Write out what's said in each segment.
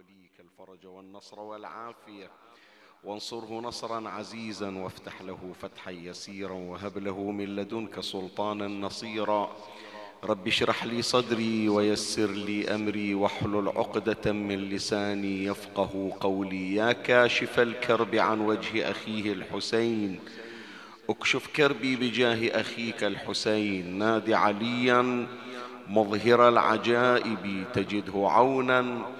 وليك الفرج والنصر والعافية. وانصره نصرا عزيزا وافتح له فتحا يسيرا وهب له من لدنك سلطانا نصيرا. رب اشرح لي صدري ويسر لي أمري واحلل عقدة من لساني يفقه قولي. يا كاشف الكرب عن وجه أخيه الحسين. اكشف كربي بجاه أخيك الحسين. نادي عليا مظهر العجائب تجده عونا.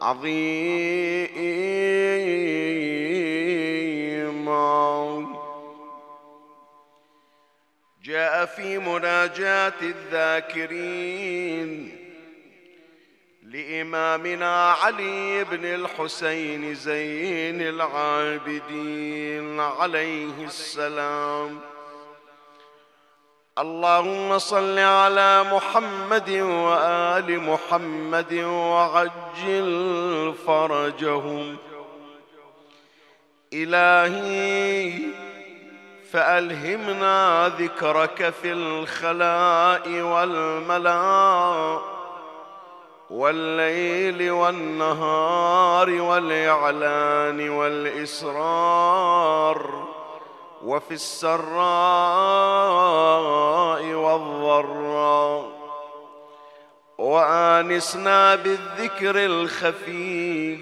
عظيما جاء في مناجاة الذاكرين لإمامنا علي بن الحسين زين العابدين عليه السلام. اللهم صل على محمد وآل محمد وعجل فرجهم. إلهي فألهمنا ذكرك في الخلاء والملاء والليل والنهار والإعلان والإسرار. وفي السراء والضراء. وآنسنا بالذكر الخفي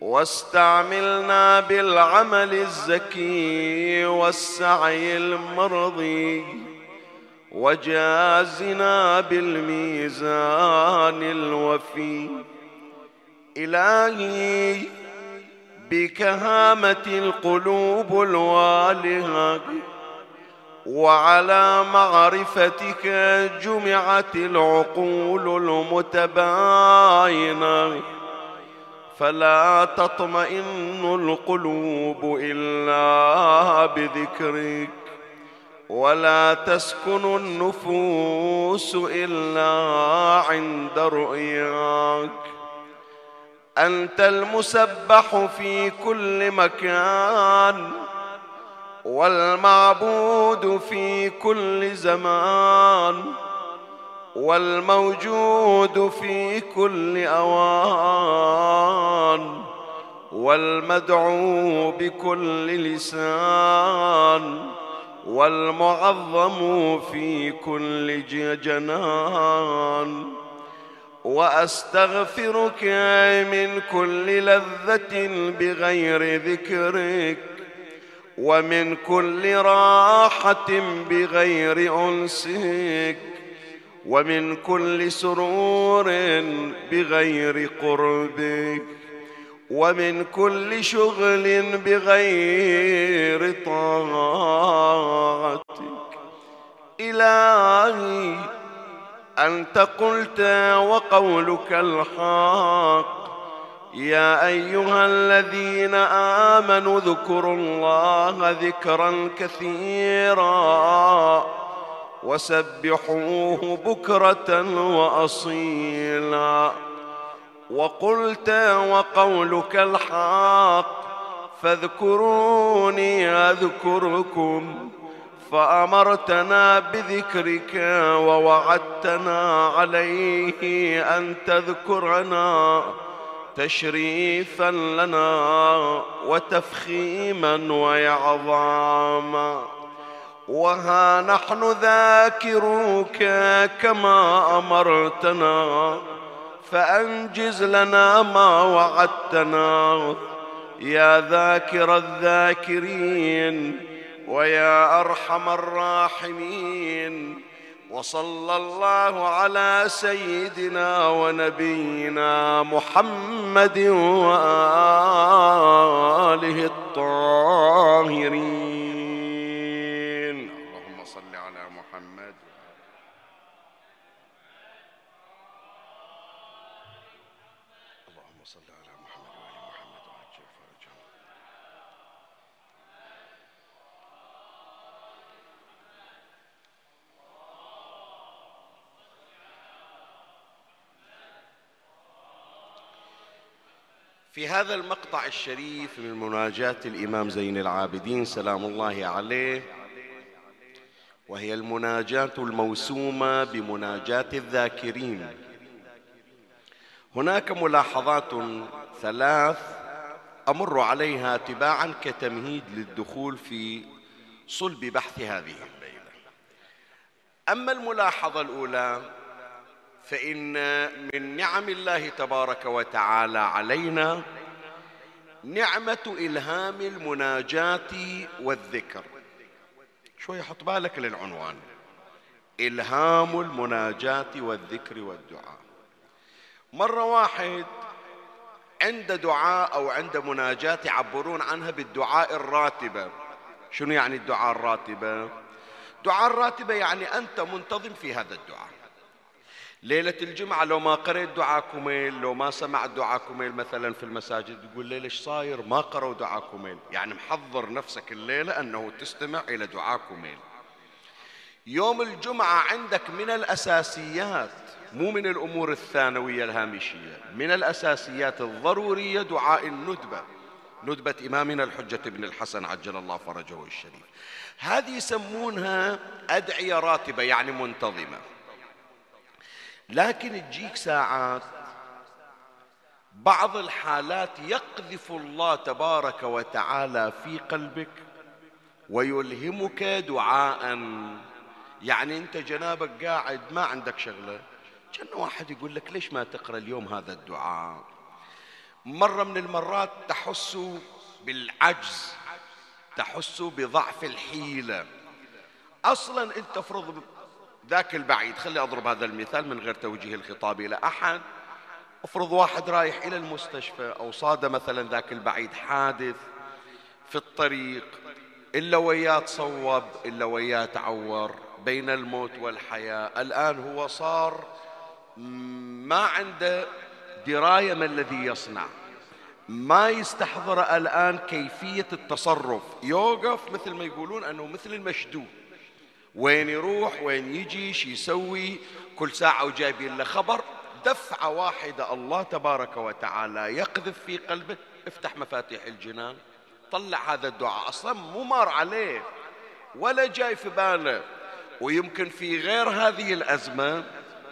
واستعملنا بالعمل الزكي والسعي المرضي. وجازنا بالميزان الوفي. إلهي بكهامة القلوب الوالهة وعلى معرفتك جمعت العقول المتباينة. فلا تطمئن القلوب إلا بذكرك ولا تسكن النفوس إلا عند رؤياك. أنت المسبح في كل مكان والمعبود في كل زمان والموجود في كل أوان والمدعو بكل لسان والمعظم في كل جنان. وأستغفرك من كل لذة بغير ذكرك ومن كل راحة بغير أنسك ومن كل سرور بغير قربك ومن كل شغل بغير طاعتك. إلهي أنت قلت وقولك الحق. يا أيها الذين آمنوا اذكروا الله ذكرا كثيرا وسبحوه بكرة وأصيلا. وقلت وقولك الحق. فاذكروني أذكركم. فأمرتنا بذكرك ووعدتنا عليه أن تذكرنا تشريفا لنا وتفخيما وإعظاما وها نحن ذاكروك كما أمرتنا فأنجز لنا ما وعدتنا يا ذاكر الذاكرين ويا أرحم الراحمين وصلى الله على سيدنا ونبينا محمد وآله الطاهرين. في هذا المقطع الشريف من مناجاة الإمام زين العابدين سلام الله عليه وهي المناجاة الموسومة بمناجاة الذاكرين. هناك ملاحظات ثلاث أمر عليها تباعا كتمهيد للدخول في صلب بحث هذه الليلة. أما الملاحظة الأولى فإن من نعم الله تبارك وتعالى علينا نعمة إلهام المناجاة والذكر. شوي حط بالك للعنوان. إلهام المناجاة والذكر والدعاء. مرة واحد عند دعاء أو عند مناجاة يعبرون عنها بالدعاء الراتبة. شنو يعني الدعاء الراتبة؟ دعاء الراتبة يعني أنت منتظم في هذا الدعاء. ليلة الجمعة لو ما قريت دعاء كميل لو ما سمعت دعاء كميل مثلا في المساجد يقول ليلة إيش صاير؟ ما قروا دعاء كميل يعني محضر نفسك الليلة أنه تستمع إلى دعاء كميل يوم الجمعة عندك من الأساسيات مو من الأمور الثانوية الهامشية من الأساسيات الضرورية دعاء الندبة ندبة إمامنا الحجة بن الحسن عجل الله فرجه الشريف. هذه يسمونها أدعية راتبة يعني منتظمة. لكن تجيك ساعات بعض الحالات يقذف الله تبارك وتعالى في قلبك ويلهمك دعاء. يعني انت جنابك قاعد ما عندك شغلة كان واحد يقول لك ليش ما تقرأ اليوم هذا الدعاء؟ مرة من المرات تحس بالعجز تحس بضعف الحيلة. أصلا انت افرض ذاك البعيد. خلي أضرب هذا المثال من غير توجيه الخطاب إلى أحد. افرض واحد رايح إلى المستشفى أو صاد مثلا ذاك البعيد حادث في الطريق إلا وياه تصوب إلا وياه تعور بين الموت والحياة. الآن هو صار ما عنده دراية ما الذي يصنع. ما يستحضر الآن كيفية التصرف. يوقف مثل ما يقولون أنه مثل المشدود. وين يروح وين يجي شي يسوي. كل ساعة وجايبين له خبر. دفعة واحدة الله تبارك وتعالى يقذف في قلبه. افتح مفاتيح الجنان. طلع هذا الدعاء. أصلا مو مار عليه. ولا جاي في باله. ويمكن في غير هذه الأزمة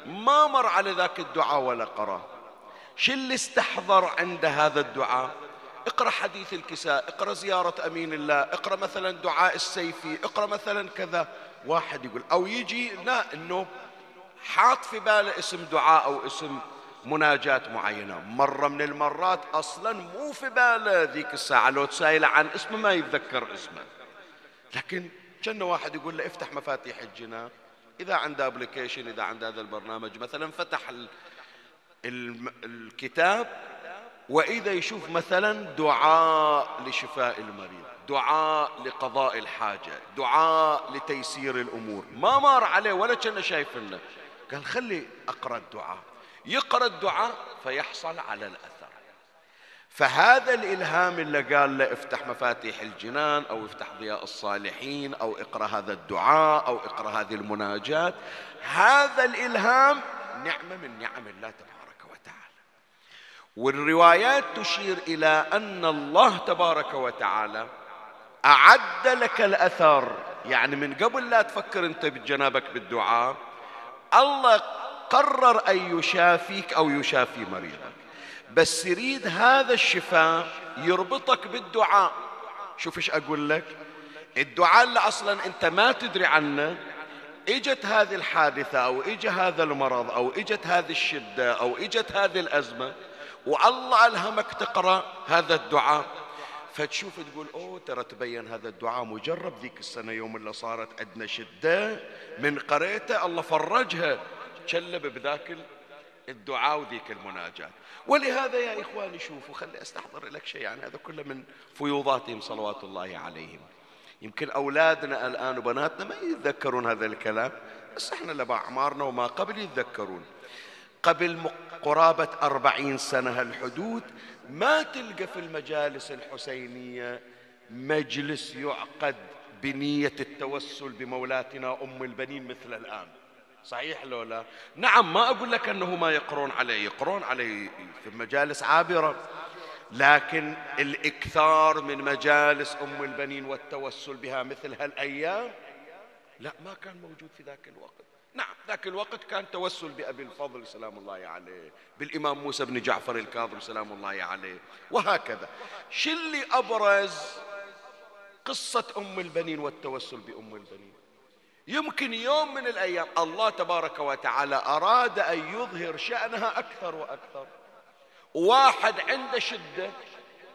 ما مر على ذاك الدعاء ولا قرأ. شو اللي استحضر عند هذا الدعاء؟ اقرأ حديث الكساء اقرأ زيارة أمين الله اقرأ مثلا دعاء السيفي اقرأ مثلا كذا. واحد يقول أو يجي لا إنه حاط في باله اسم دعاء أو اسم مناجاة معينة. مرة من المرات أصلا مو في باله ذيك الساعة. لو تسائل عن اسمه ما يتذكر اسمه. لكن كان واحد يقول له افتح مفاتيح الجنان إذا عنده ابلكيشن إذا عنده هذا البرنامج. مثلا فتح الكتاب وإذا يشوف مثلا دعاء لشفاء المريض. دعاء لقضاء الحاجة دعاء لتيسير الأمور. ما مار عليه ولا كان شايف لنا قال خلي أقرأ الدعاء. يقرأ الدعاء فيحصل على الأثر. فهذا الإلهام اللي قال له افتح مفاتيح الجنان أو افتح ضياء الصالحين أو اقرأ هذا الدعاء أو اقرأ هذه المناجات هذا الإلهام نعمة من نعم الله تبارك وتعالى. والروايات تشير إلى أن الله تبارك وتعالى أعد لك الأثر. يعني من قبل لا تفكر أنت بجنابك بالدعاء الله قرر أن يشافيك أو يشافي مريضك. بس يريد هذا الشفاء يربطك بالدعاء. شوف إيش أقول لك؟ الدعاء اللي أصلا أنت ما تدري عنه إجت هذه الحادثة أو اجى هذا المرض أو إجت هذه الشدة أو إجت هذه الأزمة والله ألهمك تقرأ هذا الدعاء. فتشوف تقول أوه ترى تبين هذا الدعاء مجرب ذيك السنة يوم اللي صارت عندنا شدة من قريته الله فرجها تشلب بذاك الدعاء وذيك المناجاة. ولهذا يا إخواني شوفوا خلي أستحضر لك شيء يعني هذا كله من فيوضاتهم صلوات الله عليهم. يمكن أولادنا الآن وبناتنا ما يتذكرون هذا الكلام بس إحنا لبأعمارنا وما قبل يتذكرون. قبل قرابة أربعين سنة الحدود ما تلقى في المجالس الحسينية مجلس يعقد بنية التوسل بمولاتنا أم البنين مثل الآن. صحيح لو لا؟ نعم ما أقول لك أنه ما يقرون عليه. يقرون عليه في مجالس عابرة لكن الإكثار من مجالس أم البنين والتوسل بها مثل هالأيام لا ما كان موجود في ذاك الوقت. نعم. ذاك الوقت كان توسل بأبي الفضل سلام الله عليه. بالإمام موسى بن جعفر الكاظم سلام الله عليه. وهكذا. شو اللي أبرز قصة أم البنين والتوسل بأم البنين. يمكن يوم من الأيام الله تبارك وتعالى أراد أن يظهر شأنها أكثر وأكثر. واحد عنده شدة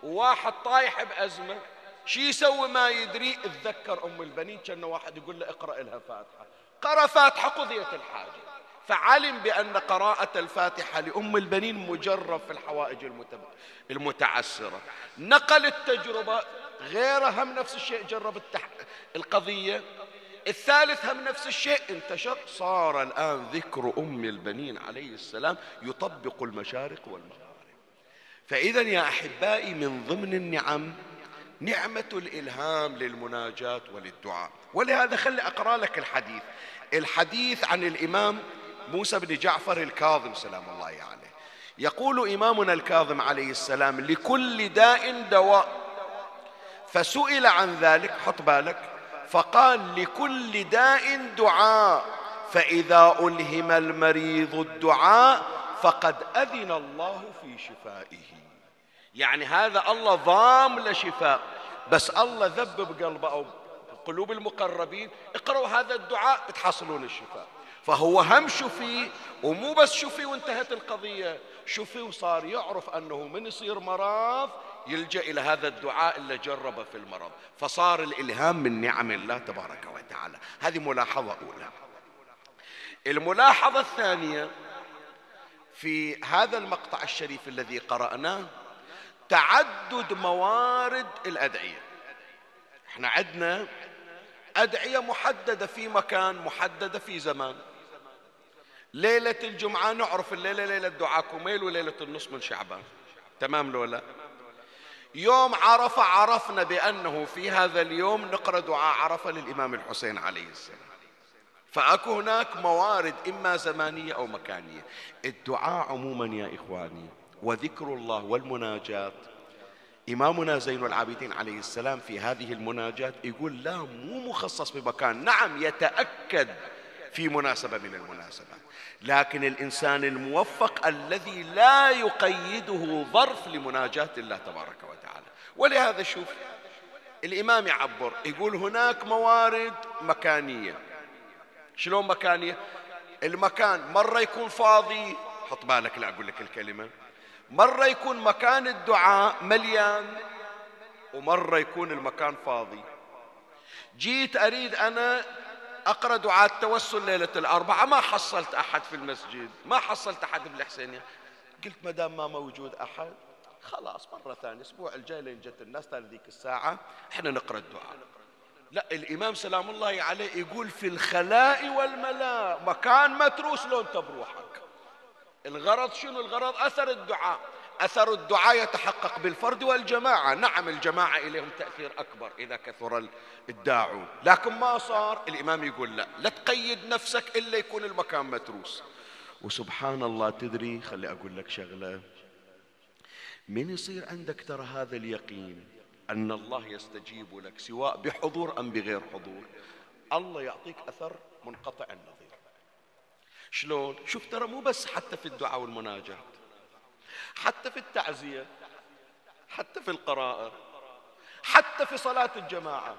وواحد طايح بأزمة. شي يسوي ما يدري؟ اتذكر أم البنين كان واحد يقول له اقرأ لها فاتحة. قرأ فاتحة قضيت الحاجة. فعلم بأن قراءة الفاتحة لأم البنين مجرب في الحوائج المتعسرة. نقل التجربة غيره هم نفس الشيء جرب التح... القضية. الثالث هم نفس الشيء انتشر. صار الآن ذكر أم البنين عليه السلام يطبق المشارق والمغارب. فإذا يا أحبائي من ضمن النعم نعمة الإلهام للمناجاة وللدعاء ولهذا خلي أقرأ لك الحديث. الحديث عن الإمام موسى بن جعفر الكاظم سلام الله عليه. يقول إمامنا الكاظم عليه السلام لكل داء دواء. فسئل عن ذلك حط بالك فقال لكل داء دعاء. فإذا ألهم المريض الدعاء فقد أذن الله في شفائه. يعني هذا الله ضام لشفاء بس الله ذب بقلبه أو قلوب المقربين اقرأوا هذا الدعاء بتحصلون الشفاء. فهو هم شفي ومو بس شفي وانتهت القضية شفي وصار يعرف أنه من يصير مرض يلجأ إلى هذا الدعاء اللي جربه في المرض. فصار الإلهام من نعم الله تبارك وتعالى. هذه ملاحظة أولى. الملاحظة الثانية في هذا المقطع الشريف الذي قرأناه تعدد موارد الأدعية. إحنا عندنا أدعية محددة في مكان محددة في زمان. ليلة الجمعة نعرف الليلة ليلة دعاء كميل وليلة النصف من شعبان. تمام لولا يوم عرفة عرفنا بأنه في هذا اليوم نقرأ دعاء عرفة للإمام الحسين عليه السلام. فأكو هناك موارد إما زمانية أو مكانية. الدعاء عموما يا إخواني وذكر الله والمناجاة إمامنا زين العابدين عليه السلام في هذه المناجاة يقول لا مو مخصص بمكان نعم يتأكد في مناسبة من المناسبات. لكن الإنسان الموفق الذي لا يقيده ظرف لمناجاة الله تبارك وتعالى. ولهذا شوف الإمام يعبر يقول هناك موارد مكانية. شلون مكانية؟ المكان مرة يكون فاضي حط بالك لا أقول لك الكلمة. مرة يكون مكان الدعاء مليان ومرة يكون المكان فاضي. جيت أريد أنا أقرأ دعاء التوسل ليلة الأربعاء. ما حصلت أحد في المسجد ما حصلت أحد بالحسينية قلت ما دام ما موجود أحد خلاص مرة ثانية الأسبوع الجاي لين جت الناس ذيك الساعة إحنا نقرأ الدعاء. لا الإمام سلام الله عليه يقول في الخلاء والملاء مكان متروس لو أنت بروحك الغرض شنو؟ الغرض أثر الدعاء. أثر الدعاء يتحقق بالفرد والجماعة. نعم الجماعة إليهم تأثير أكبر إذا كثر الداعون لكن ما صار الإمام يقول لا. لا تقيد نفسك إلا يكون المكان متروس. وسبحان الله تدري خلي أقول لك شغلة. من يصير عندك ترى هذا اليقين أن الله يستجيب لك سواء بحضور أم بغير حضور؟ الله يعطيك أثر منقطع النظير شلون شوف ترى مو بس حتى في الدعاء والمناجاة حتى في التعزية حتى في القراءة حتى في صلاة الجماعة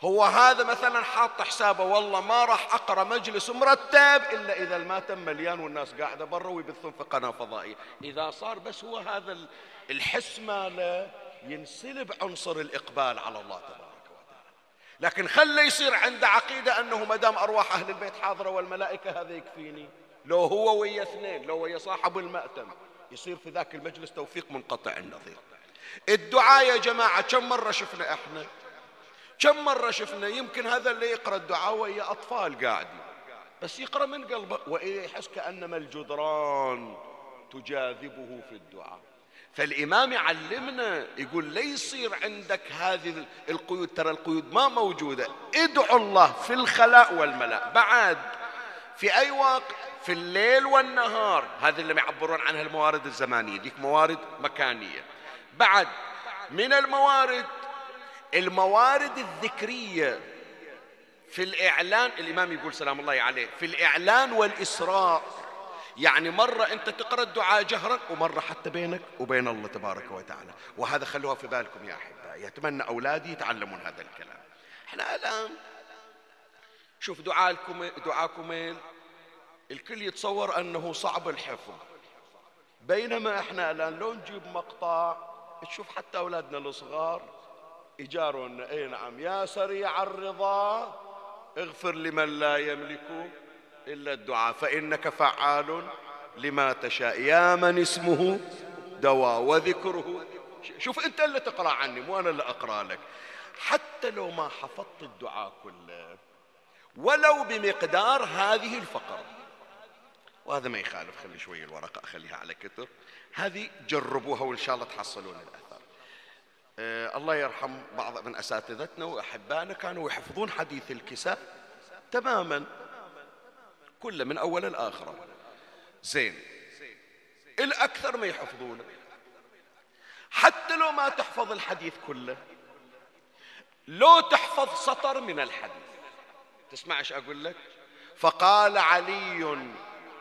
هو هذا مثلا حاط حسابه والله ما راح أقرأ مجلس مرتب إلا إذا الماتم مليان والناس قاعدة برا ويبثون في قناة فضائية، إذا صار بس هو هذا الحس ماله ينسلب عنصر الإقبال على الله تبارك. لكن خله يصير عنده عقيدة أنه ما دام أرواح أهل البيت حاضرة والملائكة هذا يكفيني. لو هو ويا اثنين، لو ويا صاحب المأتم، يصير في ذاك المجلس توفيق منقطع النظير. الدعاء يا جماعة كم مرة شفنا إحنا؟ كم مرة شفنا يمكن هذا اللي يقرأ الدعاء ويا أطفال قاعدين بس يقرأ من قلبه وإذا يحس كأنما الجدران تجاذبه في الدعاء فالإمام يعلمنا يقول لا يصير عندك هذه القيود. ترى القيود ما موجودة. ادعو الله في الخلاء والملاء. بعد في أي وقت؟ في الليل والنهار. هذه اللي يعبرون عنها الموارد الزمانية. ذيك موارد مكانية. بعد من الموارد؟ الموارد الذكرية. في الإعلان الإمام يقول سلام الله عليه في الإعلان والإسراء. يعني مرة أنت تقرأ الدعاء جهرا ومرة حتى بينك وبين الله تبارك وتعالى. وهذا خلوها في بالكم يا أحبائي أتمنى أولادي يتعلمون هذا الكلام. إحنا الآن شوف دعاءكم دعاكم الكل يتصور أنه صعب الحفظ. بينما إحنا الآن لو نجيب مقطع تشوف حتى أولادنا الصغار إيجارنا أي نعم يا سريع الرضا اغفر لمن لا يملك إلا الدعاء فإنك فعال لما تشاء. يا من اسمه دواء وذكره. شوف أنت اللي تقرأ عني مو أنا اللي أقرأ لك. حتى لو ما حفظت الدعاء كله ولو بمقدار هذه الفقرة. وهذا ما يخالف خلي شوي الورقة أخليها على كتر. هذه جربوها وإن شاء الله تحصلون الأثر. آه الله يرحم بعض من أساتذتنا وأحبائنا كانوا يحفظون حديث الكساء تماما. كله من أول الآخرة. زين. الأكثر ما يحفظونه حتى لو ما تحفظ الحديث كله لو تحفظ سطر من الحديث. تسمع إيش أقول لك؟ فقال علي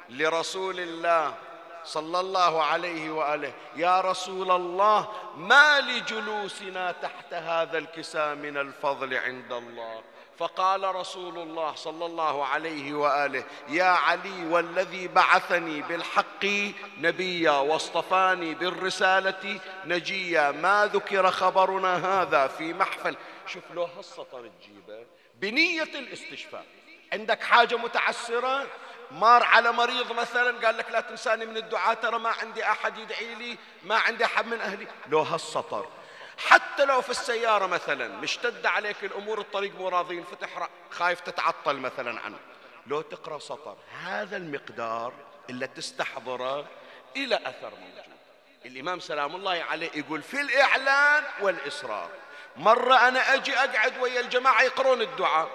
لرسول الله صلى الله عليه وآله يا رسول الله ما لجلوسنا تحت هذا الكساء من الفضل عند الله. فقال رسول الله صلى الله عليه وآله يا علي والذي بعثني بالحق نبيا واصطفاني بالرسالة نجيا ما ذكر خبرنا هذا في محفل. شوف له هالسطر تجيبه بنية الاستشفاء. عندك حاجة متعسرة؟ مار على مريض مثلا قال لك لا تنساني من الدعاء ترى ما عندي أحد يدعي لي ما عندي أحد من أهلي. لو هالسطر حتى لو في السيارة مثلا مشتدة عليك الأمور الطريق مو راضين فتح خايف تتعطل مثلا عنه. لو تقرأ سطر هذا المقدار اللي تستحضره إلى أثر موجود. الإمام سلام الله عليه يقول في الإعلان والإصرار. مرة أنا أجي أقعد ويا الجماعة يقرون الدعاء.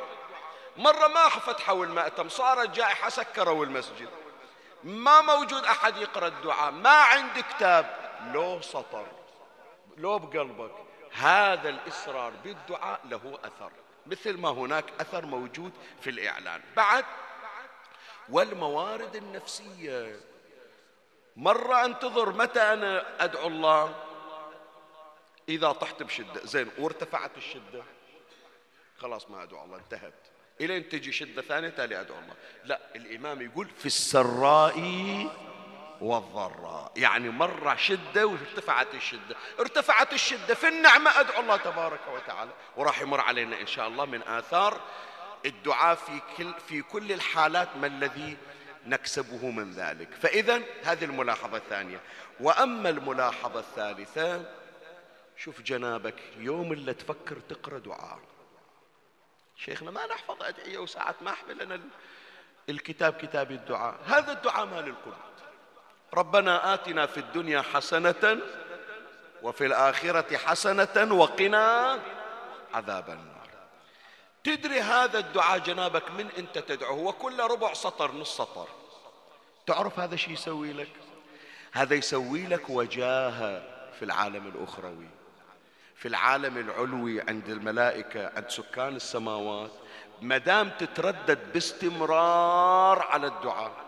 مرة ما فتحوا المأتم صارت جائحة سكروا المسجد. ما موجود أحد يقرأ الدعاء ما عندي كتاب. لو سطر لو بقلبك هذا الإصرار بالدعاء له أثر مثل ما هناك أثر موجود في الإعلان. بعد والموارد النفسية. مرة أنتظر متى أنا أدعو الله؟ إذا طحت بشدة. زين وارتفعت الشدة. خلاص ما أدعو الله انتهت. إلين تجي شدة ثانية تالي أدعو الله. لا الإمام يقول في السراء والضراء. يعني مرة شدة وارتفعت الشدة. ارتفعت الشدة في النعمة أدعو الله تبارك وتعالى. وراح يمر علينا إن شاء الله من آثار الدعاء في كل, في كل الحالات ما الذي نكسبه من ذلك. فإذا هذه الملاحظة الثانية. وأما الملاحظة الثالثة شوف جنابك يوم اللي تفكر تقرأ دعاء. شيخنا ما نحفظ أدعية وساعات ما أحمل أنا الكتاب كتاب الدعاء. هذا الدعاء مال القلوب ربنا آتنا في الدنيا حسنة وفي الآخرة حسنة وقنا عذاب النار. تدري هذا الدعاء جنابك من أنت تدعو هو كله ربع سطر نص سطر. تعرف هذا شيء يسوي لك؟ هذا يسوي لك وجاهة في العالم الأخروي. في العالم العلوي عند الملائكة عند سكان السماوات. ما دام تتردد باستمرار على الدعاء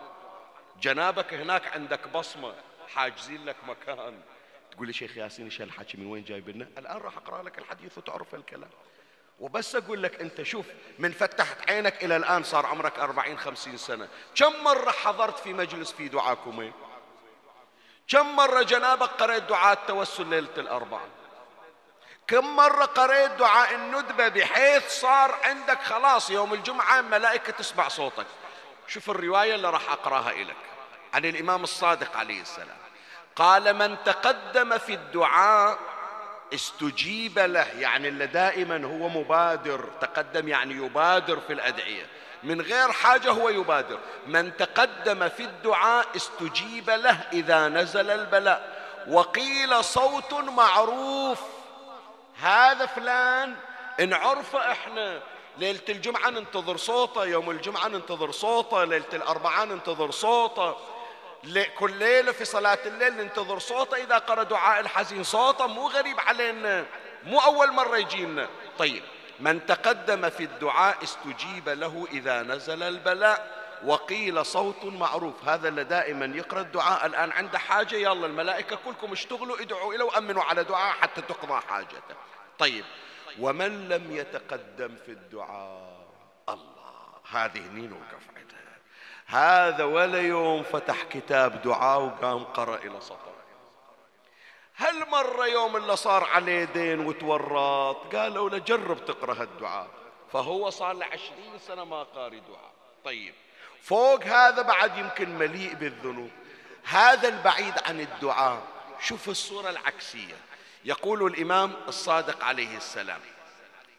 جنابك هناك عندك بصمة حاجزين لك مكان. تقول لي شيخ ياسين إيش هالحكي من وين جايب لنا؟ الآن راح أقرأ لك الحديث وتعرف الكلام. وبس أقول لك أنت شوف من فتحت عينك إلى الآن صار عمرك أربعين خمسين سنة. كم مرة حضرت في مجلس في دعاكم؟ كم مرة جنابك قرأت دعاء التوسل ليلة الأربعاء؟ كم مرة قريت دعاء الندبة بحيث صار عندك خلاص يوم الجمعة ملائكة تسمع صوتك. شوف الرواية اللي راح أقراها لك عن الإمام الصادق عليه السلام. قال من تقدم في الدعاء استجيب له. يعني اللي دائما هو مبادر تقدم يعني يبادر في الأدعية. من غير حاجة هو يبادر. من تقدم في الدعاء استجيب له إذا نزل البلاء. وقيل صوت معروف. هذا فلان إن عرفه إحنا ليلة الجمعة ننتظر صوته يوم الجمعة ننتظر صوته ليلة الأربعاء ننتظر صوته. كل ليلة في صلاة الليل ننتظر صوته. إذا قرأ دعاء الحزين صوته مو غريب علينا. مو أول مرة يجينا. طيب من تقدم في الدعاء استجيب له إذا نزل البلاء وقيل صوت معروف. هذا اللي دائما يقرأ الدعاء الآن. عنده حاجة؟ يلا الملائكة كلكم اشتغلوا ادعوا إليه وأمنوا على دعاء حتى تقضى حاجته. طيب ومن لم يتقدم في الدعاء؟ الله هذه نين وقف هذا ولا يوم فتح كتاب دعاء وقام قرأ إلى سطر. هل مرة يوم اللي صار عليه دين وتورط؟ قالوا له جرب تقرأ هالدعاء. فهو صار له عشرين سنة ما قاري دعاء. طيب فوق هذا بعد يمكن مليء بالذنوب. هذا البعيد عن الدعاء. شوف الصورة العكسية. يقول الإمام الصادق عليه السلام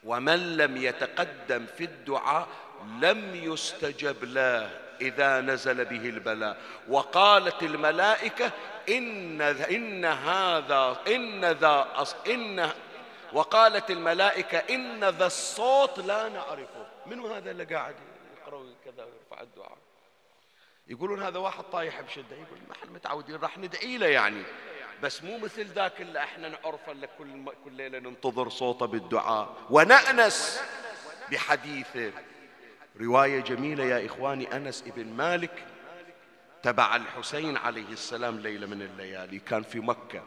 ومن لم يتقدم في الدعاء لم يستجب له. إذا نزل به البلاء. وقالت الملائكة إن إن هذا إن ذا إن وقالت الملائكة إن ذا الصوت لا نعرفه. من هذا اللي قاعد يقرأ كذا ويرفع الدعاء؟ يقولون هذا واحد طايح بشدة. يقول ما إحنا متعودين راح ندعي له يعني. بس مو مثل ذاك اللي إحنا نعرفه اللي كل كل ليلة ننتظر صوته بالدعاء. ونأنس بحديثه. رواية جميلة يا إخواني أنس ابن مالك تبع الحسين عليه السلام ليلة من الليالي كان في مكة.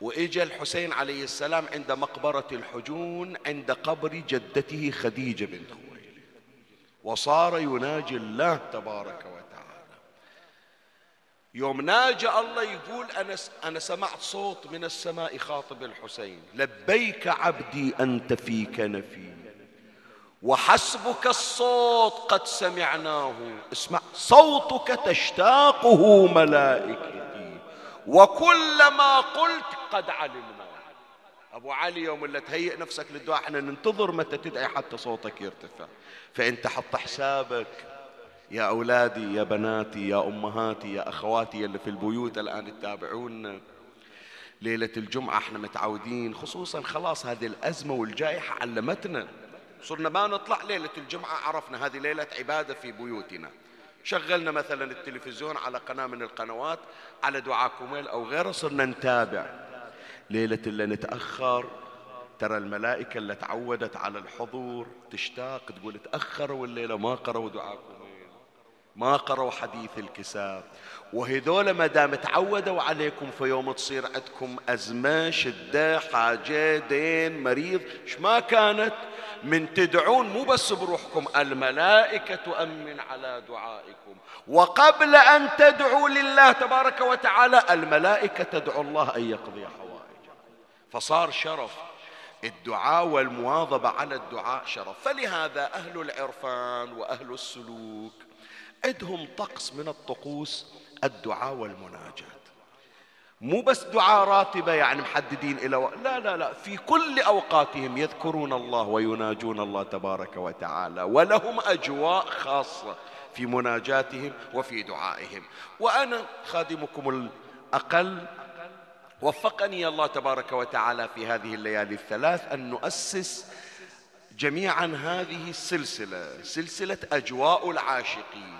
وإجا الحسين عليه السلام عند مقبرة الحجون عند قبر جدته خديجة بنت خويلد. وصار يناجي الله تبارك وتعالى. يوم ناجى الله يقول أنا, أنا سمعت صوت من السماء خاطب الحسين لبيك عبدي أنت في كنفي وحسبك الصوت قد سمعناه. اسمع. صوتك تشتاقه ملائكتي. وكل ما قلت قد علمنا أبو علي يوم اللي تهيئ نفسك للدعاء إحنا ننتظر متى تدعي حتى صوتك يرتفع. فأنت حط حسابك يا أولادي يا بناتي يا أمهاتي يا أخواتي اللي في البيوت الآن تتابعونا ليلة الجمعة إحنا متعودين خصوصا خلاص هذه الأزمة والجائحة علمتنا. صرنا ما نطلع ليلة الجمعة عرفنا هذه ليلة عبادة في بيوتنا. شغلنا مثلا التلفزيون على قناة من القنوات على دعاء كميل أو غيره صرنا نتابع. ليلة اللي نتأخر ترى الملائكة اللي تعودت على الحضور تشتاق تقول تأخروا الليلة ما قروا دعاء كميل ما قروا حديث الكساء وهذول ما دام تعودوا عليكم في يوم تصير عندكم أزمة شدة حاجة دين مريض إيش ما كانت من تدعون مو بس بروحكم الملائكة تؤمن على دعائكم. وقبل أن تدعوا لله تبارك وتعالى الملائكة تدعو الله أن يقضي حوائجكم فصار شرف. الدعاء والمواظبة على الدعاء شرف. فلهذا أهل العرفان وأهل السلوك عندهم طقس من الطقوس الدعاء والمناجاة. مو بس دعاء راتبة يعني محددين إلى و... لا لا لا في كل أوقاتهم يذكرون الله ويناجون الله تبارك وتعالى ولهم أجواء خاصة في مناجاتهم وفي دعائهم. وأنا خادمكم الأقل وفقني الله تبارك وتعالى في هذه الليالي الثلاث أن نؤسس جميعا هذه السلسلة سلسلة أجواء العاشقين.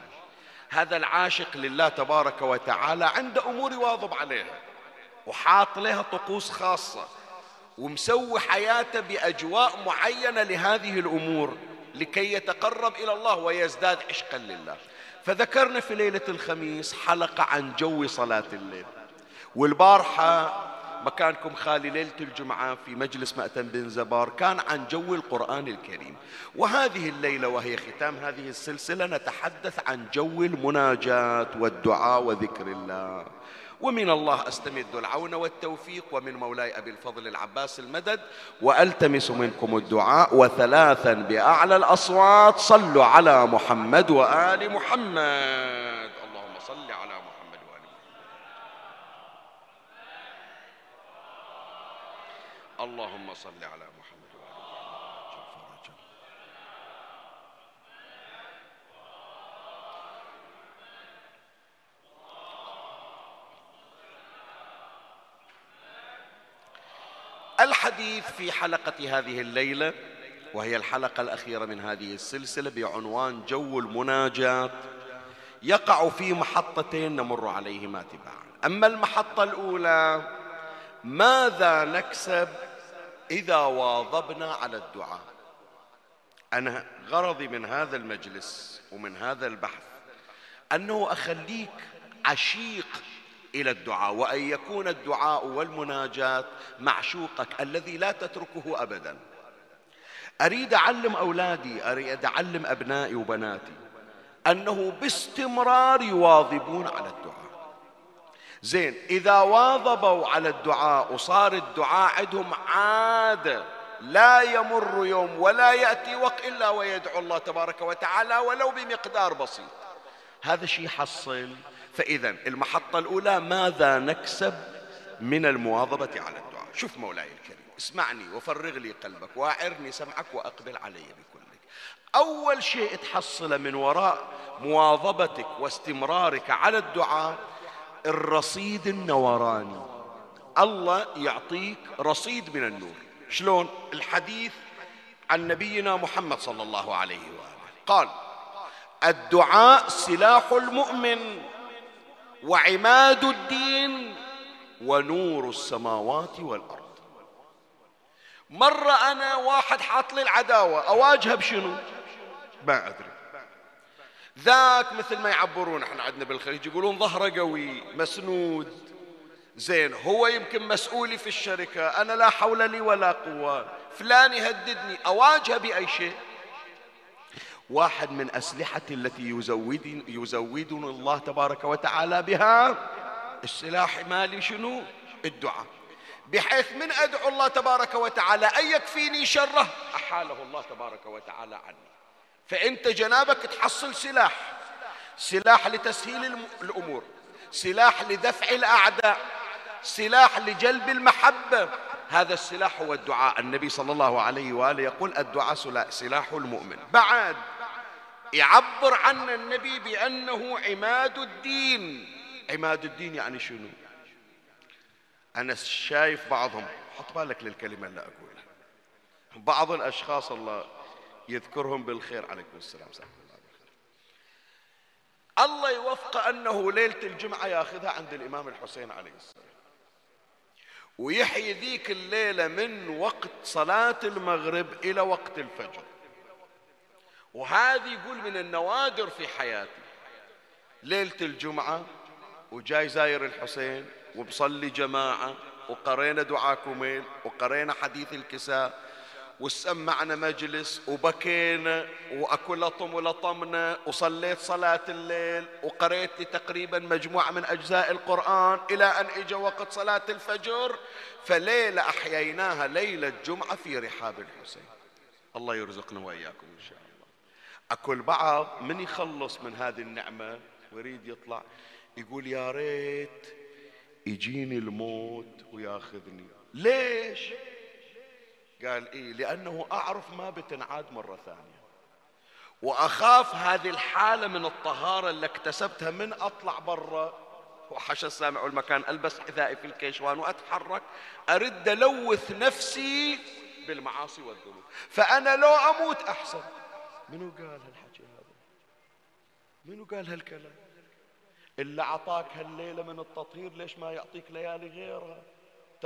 هذا العاشق لله تبارك وتعالى عنده أمور يواظب عليها وحاط لها طقوس خاصة ومسوي حياته بأجواء معينة لهذه الأمور لكي يتقرب إلى الله ويزداد عشقا لله. فذكرنا في ليلة الخميس حلقة عن جو صلاة الليل. والبارحة مكانكم خالي ليلة الجمعة في مجلس مأتم بن زبار كان عن جو القرآن الكريم. وهذه الليلة وهي ختام هذه السلسلة نتحدث عن جو المناجاة والدعاء وذكر الله. ومن الله أستمد العون والتوفيق ومن مولاي أبي الفضل العباس المدد وألتمس منكم الدعاء وثلاثا بأعلى الأصوات. صلوا على محمد وآل محمد اللهم صل على محمد وال محمد اللهم صل على محمد محمد. الحديث في حلقة هذه الليلة وهي الحلقة الأخيرة من هذه السلسلة بعنوان جو المناجاة يقع في محطتين نمر عليهما تباعا. أما المحطة الأولى ماذا نكسب؟ إذا واظبنا على الدعاء. أنا غرضي من هذا المجلس ومن هذا البحث أنه أخليك عشيق إلى الدعاء وأن يكون الدعاء والمناجاه معشوقك الذي لا تتركه ابدا. أريد أعلم أولادي أريد أعلم أبنائي وبناتي أنه باستمرار يواظبون على الدعاء. زين إذا واظبوا على الدعاء وصار الدعاء عندهم عادة لا يمر يوم ولا يأتي وقت إلا ويدعو الله تبارك وتعالى ولو بمقدار بسيط. هذا شيء يحصل. فإذا المحطة الأولى ماذا نكسب من المواظبة على الدعاء؟ شوف مولاي الكريم اسمعني وفرغ لي قلبك وأعرني سمعك وأقبل علي بكلك. أول شيء تحصل من وراء مواظبتك واستمرارك على الدعاء الرصيد النوراني. الله يعطيك رصيد من النور. شلون؟ الحديث عن نبينا محمد صلى الله عليه وآله. قال الدعاء سلاح المؤمن وعماد الدين ونور السماوات والأرض. مرة أنا واحد حاط لي العداوة أواجهه بشنو؟ ما أدري. ذاك مثل ما يعبرون إحنا عندنا بالخليج يقولون ظهره قوي مسنود. زين هو يمكن مسؤولي في الشركة أنا لا حول لي ولا قوة فلان يهددني أواجهه بأي شيء؟ واحد من أسلحتي التي يزودني يزودني الله تبارك وتعالى بها السلاح مالي شنو؟ الدعاء. بحيث من أدعو الله تبارك وتعالى أن يكفيني شره أحاله الله تبارك وتعالى عني. فأنت جنابك تحصل سلاح. سلاح لتسهيل الأمور. سلاح لدفع الأعداء. سلاح لجلب المحبة. هذا السلاح هو الدعاء. النبي صلى الله عليه وآله يقول الدعاء سلاح المؤمن. بعد يعبر عنا النبي بأنه عماد الدين. عماد الدين يعني شنو؟ أنا شايف بعضهم حط بالك للكلمة اللي أقولها. بعض الأشخاص الله يذكرهم بالخير. عليكم السلام. سلام الله بالخير الله يوفق أنه ليلة الجمعة ياخذها عند الإمام الحسين عليه السلام. ويحيي ذيك الليلة من وقت صلاة المغرب إلى وقت الفجر. وهذه يقول من النوادر في حياتي ليلة الجمعة وجاي زاير الحسين وبصلي جماعة وقرينا دعاء كميل وقرينا حديث الكساء وسمعنا مجلس وبكينا واكو لطم ولطمنا وصليت صلاة الليل وقريت تقريبا مجموعة من أجزاء القرآن إلى أن إجا وقت صلاة الفجر فليلة أحييناها ليلة جمعة في رحاب الحسين. الله يرزقنا وإياكم إن شاء الله. اكو البعض من يخلص من هذه النعمة؟ ويريد يطلع يقول يا ريت يجيني الموت وياخذني. ليش؟ قال إيه لأنه أعرف ما بتنعاد مرة ثانية. وأخاف هذه الحالة من الطهارة اللي اكتسبتها من أطلع برا. وحش السامع والمكان ألبس حذائي في الكيشوان وأتحرك أرد ألوث نفسي بالمعاصي والذنوب. فأنا لو أموت أحسن. منو قال هالحكي هذا؟ منو قال هالكلام؟ اللي أعطاك هالليلة من التطهير ليش ما يعطيك ليالي غيرها؟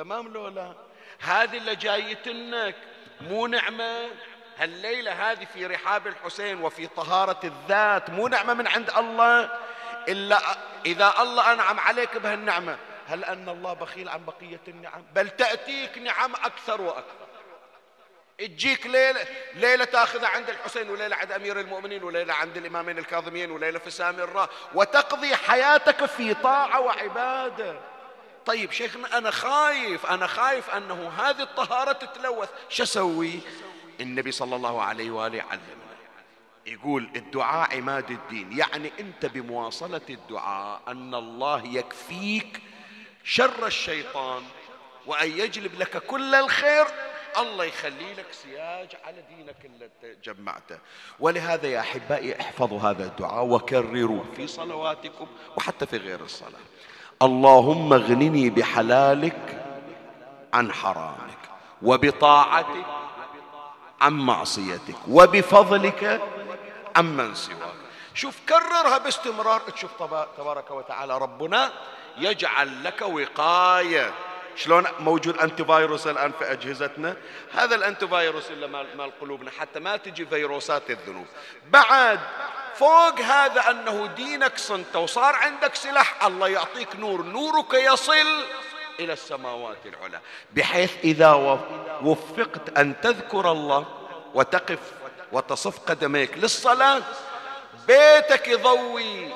تمام لو لا هذه اللي جايتنك مو نعمة. هالليلة هذه في رحاب الحسين وفي طهارة الذات مو نعمة من عند الله. إلا إذا الله أنعم عليك بهالنعمة. هل أن الله بخيل عن بقية النعم؟ بل تأتيك نعم أكثر وأكثر. تجيك ليلة ليلة تأخذها عند الحسين وليلة عند أمير المؤمنين وليلة عند الإمامين الكاظمين وليلة في سامراء وتقضي حياتك في طاعة وعبادة. طيب شيخنا أنا خايف أنا خايف أنه هذه الطهارة تتلوث. شو أسوي؟ النبي صلى الله عليه وآله علمنا يقول الدعاء عماد الدين. يعني أنت بمواصلة الدعاء أن الله يكفيك شر الشيطان وأن يجلب لك كل الخير. الله يخلي لك سياج على دينك اللي جمعته. ولهذا يا أحبائي احفظوا هذا الدعاء وكرروه في صلواتكم وحتى في غير الصلاة. اللهم اغنني بحلالك عن حرامك وبطاعتك عن معصيتك وبفضلك عمن سواك. شوف كررها باستمرار. تشوف تبارك وتعالى ربنا يجعل لك وقاية. شلون موجود انتي فيروس الآن في أجهزتنا؟ هذا الانتي فيروس اللي مال قلوبنا حتى ما تجي فيروسات الذنوب. بعد فوق هذا أنه دينك صنت وصار عندك سلاح الله يعطيك نور نورك يصل إلى السماوات العلى. بحيث إذا وفقت أن تذكر الله وتقف وتصف قدميك للصلاة بيتك يضوي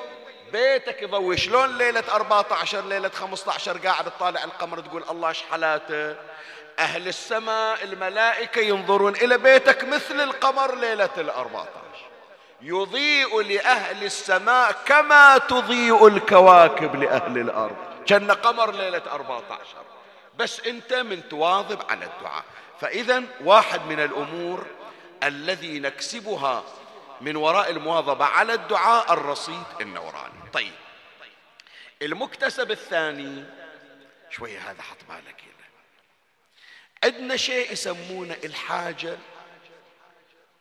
بيتك يضوي. شلون ليلة 14 ليلة 15 قاعد تطالع القمر تقول الله إيش حالاته؟ أهل السماء الملائكة ينظرون إلى بيتك مثل القمر ليلة ال 14 يضيء لأهل السماء كما تضيء الكواكب لأهل الأرض. كأن قمر ليلة 14 بس أنت من تواظب على الدعاء. فإذا واحد من الأمور الذي نكسبها من وراء المواظبة على الدعاء الرصيد النوراني. طيب. المكتسب الثاني شوية هذا حط بالك هنا. عندنا شيء يسمونه الحاجة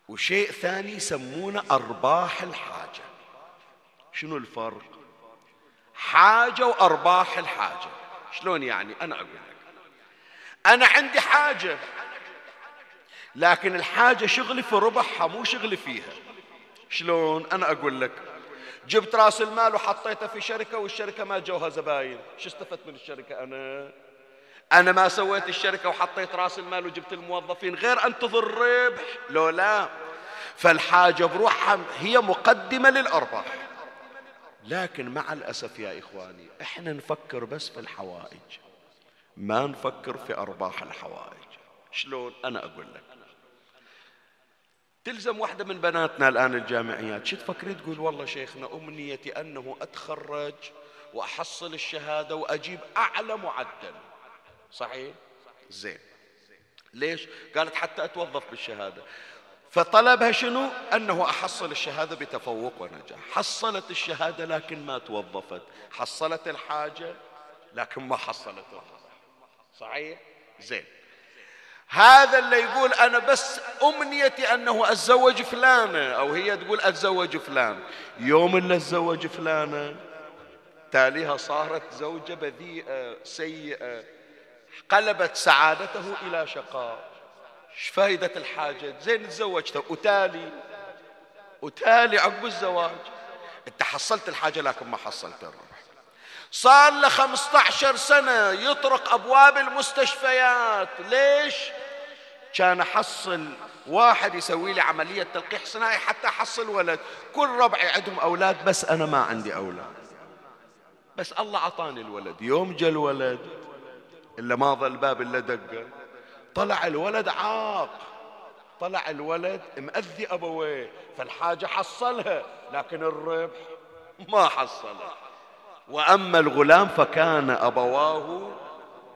وشيء ثاني يسمونه أرباح الحاجة. شنو الفرق؟ حاجة وأرباح الحاجة. شلون يعني؟ أنا أقول لك. أنا عندي حاجة لكن الحاجة شغلي في ربحها مو شغلي فيها. شلون؟ أنا أقول لك. جبت راس المال وحطيته في شركة والشركة ما جوها زباين. شو استفدت من الشركة أنا؟ أنا ما سويت الشركة وحطيت رأس المال وجبت الموظفين غير أنتظر الربح. لو لا فالحاجة بروحها هي مقدمة للأرباح. لكن مع الأسف يا إخواني إحنا نفكر بس في الحوائج ما نفكر في أرباح الحوائج. شلون؟ أنا أقول لك. تلزم واحدة من بناتنا الآن الجامعيات. شو تفكري تقول والله شيخنا أمنيتي أنه أتخرج وأحصل الشهادة وأجيب أعلى معدل. صحيح؟ زين. ليش؟ قالت حتى أتوظف بالشهادة. فطلبها شنو؟ أنه أحصل الشهادة بتفوق ونجاح. حصلت الشهادة لكن ما توظفت. حصلت الحاجة لكن ما حصلت. صحيح؟ زين. هذا اللي يقول أنا بس أمنيتي أنه أتزوج فلانة أو هي تقول أتزوج فلان. يوم اللي أتزوج فلانة تاليها صارت زوجة بذيئة سيئة. قلبت سعادته إلى شقاء. إيش فائدة الحاجة؟ زين تزوجته وتالي وتالي عقب الزواج. أنت حصلت الحاجة لكن ما حصلت الربح صار له 15 سنة يطرق أبواب المستشفيات. ليش؟ كان أحصل واحد يسوي لي عملية تلقيح صناعي حتى أحصل ولد. كل ربعي عندهم أولاد بس أنا ما عندي أولاد. بس الله عطاني الولد. يوم جا الولد إلا ما ظل الباب إلا دقة. طلع الولد عاق. طلع الولد مأذي أبويه. فالحاجة حصلها لكن الربح ما حصلها وأما الغلام فكان أبواه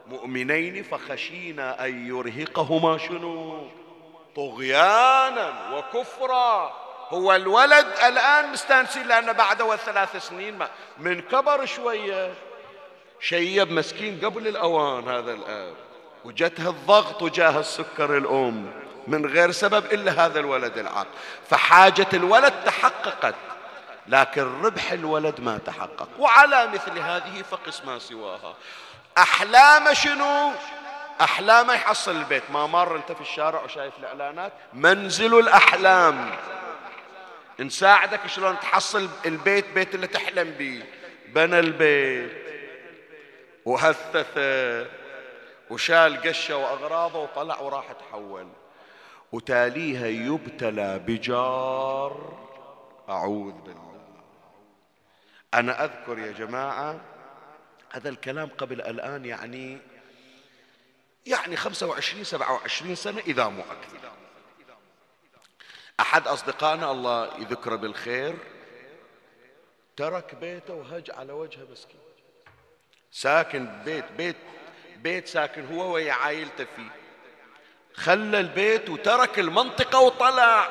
مؤمنين فخشينا أن يرهقهما شنو؟ طغيانا وكفرا. هو الولد الآن مستانسين لأنه بعده ثلاث سنين من كبر شوية. شيب مسكين قبل الأوان هذا الآب وجته الضغط وجاه السكر الأم من غير سبب إلا هذا الولد العاق. فحاجة الولد تحققت لكن ربح الولد ما تحقق. وعلى مثل هذه فقس ما سواها. أحلام شنو؟ أحلامه يحصل البيت. ما مر أنت في الشارع وشايف الإعلانات؟ منزل الأحلام. نساعدك شلون تحصل البيت بيت اللي تحلم به بنى البيت. وهثثه وشال قشة وأغراضه وطلع وراح تحول وتاليها يبتلى بجار. أعوذ بالله. أنا أذكر يا جماعة هذا الكلام قبل الآن يعني يعني 25 27 سنة إذا مو أكثر. أحد أصدقائنا الله يذكره بالخير ترك بيته وهج على وجهه مسكين. ساكن بيت بيت بيت ساكن هو ويا عائلته فيه. خلى البيت وترك المنطقة وطلع.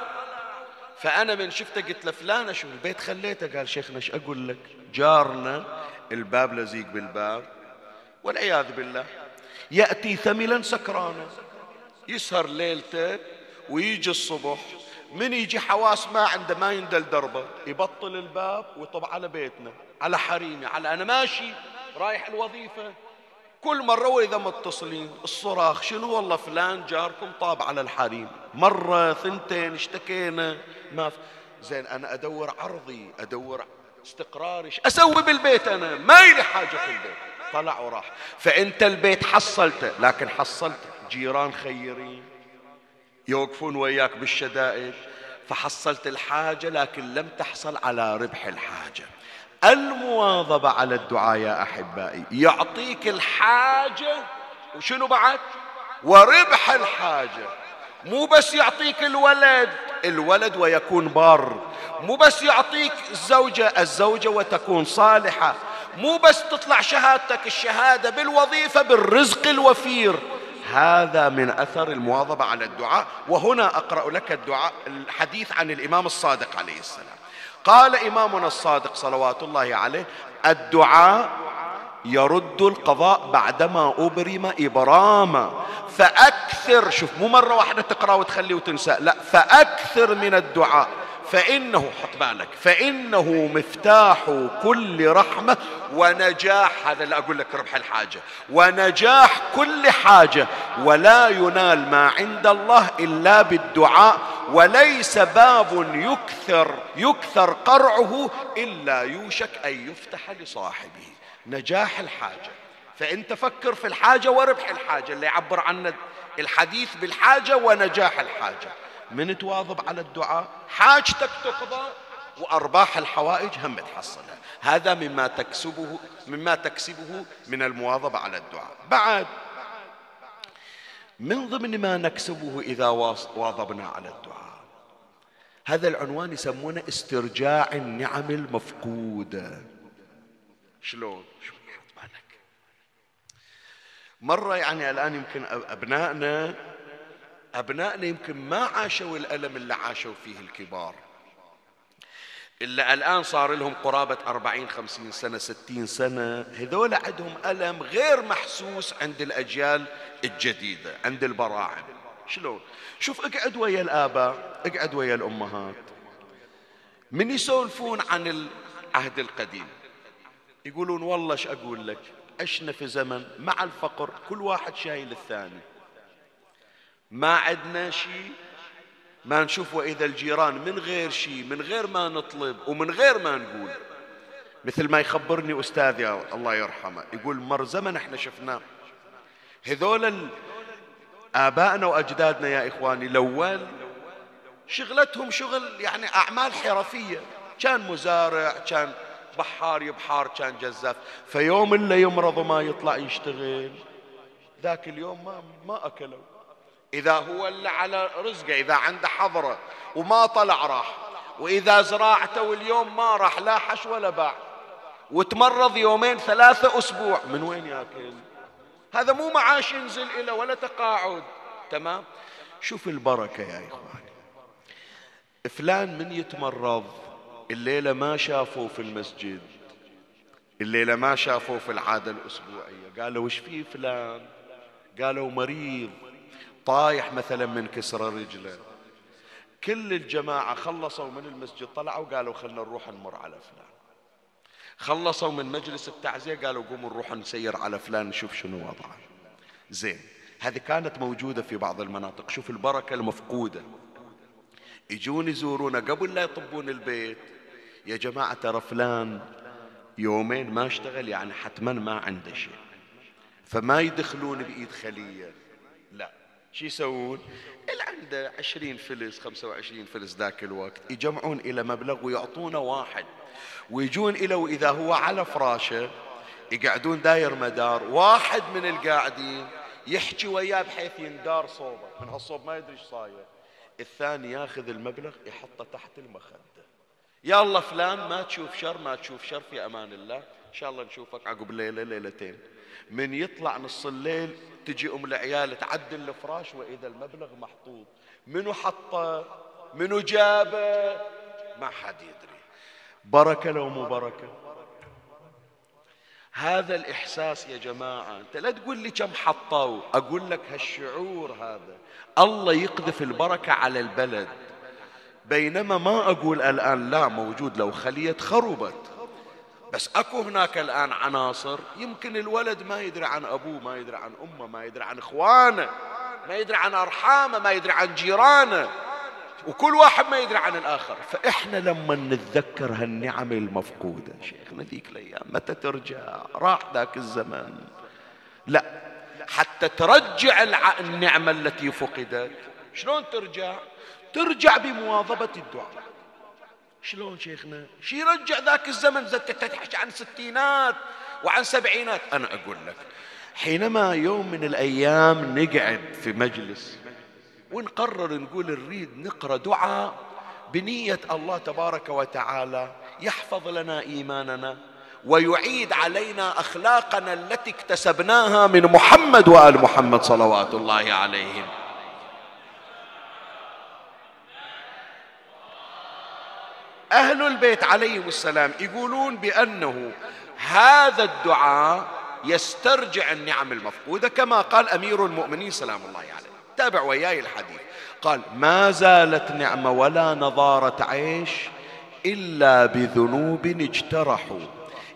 فأنا من شفته قلت له فلان شو البيت خليته؟ قال شيخنا إيش أقول لك. جارنا الباب لزيق بالباب. والعياذ بالله. يأتي ثملا سكرانا يسهر ليلته ويجي الصبح. من يجي حواس ما عنده ما يندل دربه. يبطل الباب ويطب على بيتنا على حريمي على أنا ماشي. رايح الوظيفة. كل مرة وإذا متصلين الصراخ شنو والله فلان جاركم طاب على الحريم. مرة ثنتين اشتكينا. ما ف... زين أنا أدور عرضي أدور استقراري أسوي بالبيت أنا. ما لي حاجة في البيت. طلع وراح. فأنت البيت حصلته لكن حصلت جيران خيرين. يوقفون وياك بالشدائد. فحصلت الحاجة لكن لم تحصل على ربح الحاجة. المواظبة على الدعاء يا أحبائي. يعطيك الحاجة وشنو بعد؟ وربح الحاجة. مو بس يعطيك الولد الولد ويكون بار. مو بس يعطيك الزوجة الزوجة وتكون صالحة. مو بس تطلع شهادتك الشهادة بالوظيفة بالرزق الوفير. هذا من أثر المواظبة على الدعاء. وهنا أقرأ لك الدعاء الحديث عن الإمام الصادق عليه السلام. قال إمامنا الصادق صلوات الله عليه الدعاء يرد القضاء بعدما أبرم إبراما. فأكثر شوف مو مرة واحدة تقرأ وتخلي وتنسى لا فأكثر من الدعاء. فإنه حط بالك فإنه مفتاح كل رحمة ونجاح هذا اللي أقول لك ربح الحاجة ونجاح كل حاجة. ولا ينال ما عند الله إلا بالدعاء. وليس باب يكثر يكثر قرعه إلا يوشك أن يفتح لصاحبه. نجاح الحاجة. فأنت فكر في الحاجة وربح الحاجة اللي يعبر عن الحديث بالحاجة ونجاح الحاجة. من تواظب على الدعاء حاجتك تقضى وأرباح الحوائج هم تحصلها. هذا مما تكسبه مما تكسبه من المواظبة على الدعاء. بعد من ضمن ما نكسبه إذا واظبنا على الدعاء. هذا العنوان يسمونه استرجاع النعم المفقودة شلون؟ مرة يعني الآن يمكن أبنائنا أبنائنا يمكن ما عاشوا الألم اللي عاشوا فيه الكبار. إلا الآن صار لهم قرابة أربعين خمسين سنة ستين سنة. هذول عندهم ألم غير محسوس عند الأجيال الجديدة عند البراعم. شلون؟ شوف اقعد ويا الآباء اقعد ويا الأمهات. من يسولفون عن العهد القديم؟ يقولون والله إيش أقول لك؟ عشنا في زمن مع الفقر كل واحد شايل الثاني. ما عندنا شيء ما نشوف وإذا الجيران من غير شيء من غير ما نطلب ومن غير ما نقول. مثل ما يخبرني أستاذي الله يرحمه يقول مر زمن إحنا شفناه. هذول آبائنا وأجدادنا يا إخواني الأول شغلتهم شغل يعني أعمال حرفية. كان مزارع كان بحار يبحار كان جزاف. فيوم اللي يمرض وما يطلع يشتغل. ذاك اليوم ما ما أكلوا. إذا هو اللي على رزقه إذا عنده حضرة وما طلع راح. وإذا زراعته واليوم ما راح لا حش ولا باع. وتمرض يومين ثلاثة أسبوع. من وين ياكل؟ هذا مو معاش ينزل إلى ولا تقاعد. تمام؟ شوف البركة يا إخواني. فلان من يتمرض الليلة ما شافوه في المسجد. الليلة ما شافوه في العادة الأسبوعية. قالوا وش فيه فلان؟ قالوا مريض. طايح مثلا من كسر رجله. كل الجماعة خلصوا من المسجد طلعوا قالوا خلنا نروح نمر على فلان. خلصوا من مجلس التعزية قالوا قوموا نروح نسير على فلان نشوف شنو وضعه. زين هذه كانت موجودة في بعض المناطق. شوف البركة المفقودة. يجون يزورونا قبل لا يطبون البيت. يا جماعة ترى فلان يومين ما اشتغل يعني حتما ما عنده شيء. فما يدخلون بإيد خلية. لا. شو يسوون؟ اللي عنده عشرين فلس خمسة وعشرين فلس ذاك الوقت يجمعون إلى مبلغ ويعطونه واحد. ويجون إلى وإذا هو على فراشه يقعدون داير مدار واحد من القاعدين يحكي وياه بحيث يندار صوبه. من هالصوب ما يدري إيش صاير. الثاني ياخذ المبلغ يحطه تحت المخدة. يا الله فلان ما تشوف شر ما تشوف شر في أمان الله. شاء الله نشوفك. عقب ليلة ليلتين. من يطلع نص الليل تجي أم العيال تعدل الفراش وإذا المبلغ محطوط. منو حطه منو جابه ما حد يدري. بركة لو مو بركة. هذا الإحساس يا جماعة أنت لا تقول لي كم حطوا. أقول لك هالشعور هذا. الله يقذف البركة على البلد. بينما ما أقول الآن لا موجود لو خلية خربت بس اكو هناك الان عناصر يمكن الولد ما يدري عن ابوه ما يدري عن امه ما يدري عن اخوانه ما يدري عن ارحامه ما يدري عن جيرانه وكل واحد ما يدري عن الآخر. فإحنا لما نتذكر هالنعم المفقودة شيخنا ذيك الأيام متى ترجع؟ راح ذاك الزمن. لا حتى ترجع النعمة التي فقدت شلون ترجع؟ ترجع بمواظبة الدعاء. شلون شيخنا؟ شي يرجع ذاك الزمن تحكي عن ستينات وعن سبعينات. أنا أقول لك حينما يوم من الأيام نقعد في مجلس ونقرر نقول نريد نقرأ دعاء بنية الله تبارك وتعالى يحفظ لنا إيماننا ويعيد علينا أخلاقنا التي اكتسبناها من محمد وآل محمد صلوات الله عليهم. أهل البيت عليهم السلام يقولون بأنه هذا الدعاء يسترجع النعم المفقودة كما قال أمير المؤمنين سلام الله عليه. تابع وياي الحديث. قال ما زالت نعمة ولا نضارة عيش إلا بذنوب اجترحوا.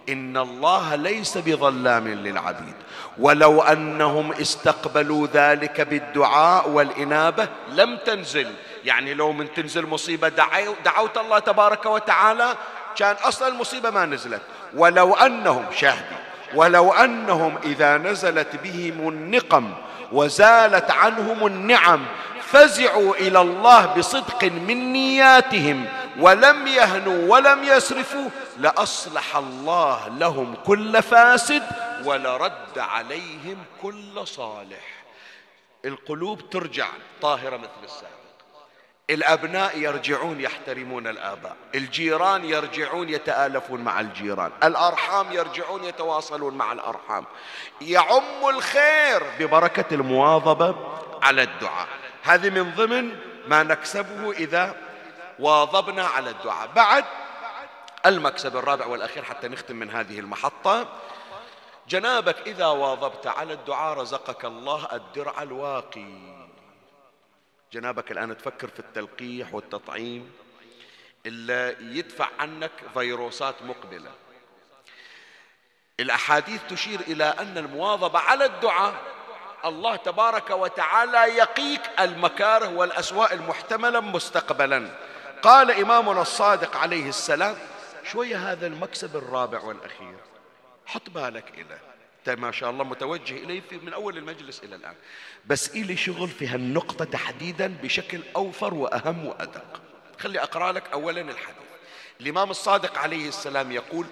إن الله ليس بظلام للعبيد. ولو أنهم استقبلوا ذلك بالدعاء والإنابة لم تنزل يعني لو من تنزل مصيبة دعوت الله تبارك وتعالى كان أصلا المصيبة ما نزلت. ولو أنهم شاهدي ولو أنهم إذا نزلت بهم النقم وزالت عنهم النعم فزعوا إلى الله بصدق من نياتهم. ولم يهنوا ولم يسرفوا لأصلح الله لهم كل فاسد ولرد عليهم كل صالح. القلوب ترجع طاهرة مثل السابق. الأبناء يرجعون يحترمون الآباء الجيران يرجعون يتآلفون مع الجيران الأرحام يرجعون يتواصلون مع الأرحام. يعم الخير ببركة المواظبة على الدعاء. هذه من ضمن ما نكسبه إذا واظبنا على الدعاء. بعد المكسب الرابع والأخير حتى نختم من هذه المحطة. جنابك إذا واظبت على الدعاء رزقك الله الدرع الواقي. جنابك الآن تفكر في التلقيح والتطعيم اللي يدفع عنك فيروسات مقبلة. الأحاديث تشير إلى أن المواظبة على الدعاء الله تبارك وتعالى يقيك المكاره والأسواء المحتملة مستقبلا. قال إمامنا الصادق عليه السلام شوية هذا المكسب الرابع والأخير حط بالك إليه ما شاء الله متوجه إليه من أول المجلس إلى الآن. بس إلي شغل في هالنقطة تحديدا بشكل أوفر وأهم وأدق. خلي أقرأ لك أولا الحديث. الإمام الصادق عليه السلام يقول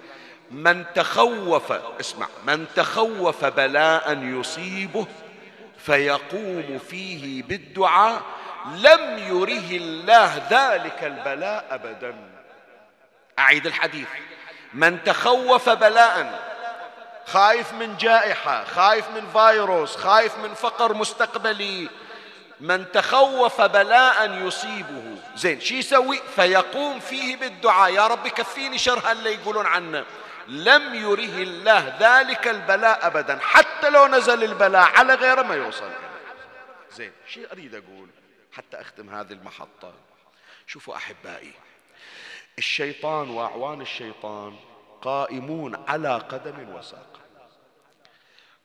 من تخوف اسمع من تخوف بلاء يصيبه فيقوم فيه بالدعاء لم يره الله ذلك البلاء أبدا. أعيد الحديث. من تخوف بلاء خايف من جائحة خايف من فيروس خايف من فقر مستقبلي. من تخوف بلاء يصيبه. زين شو يسوي؟ فيقوم فيه بالدعاء. يا رب كفيني شر اللي يقولون عنه. لم يره الله ذلك البلاء أبدا حتى لو نزل البلاء على غيره ما يوصل. زين شو أريد أقول حتى أختم هذه المحطة. شوفوا أحبائي الشيطان وأعوان الشيطان قائمون على قدم وساق.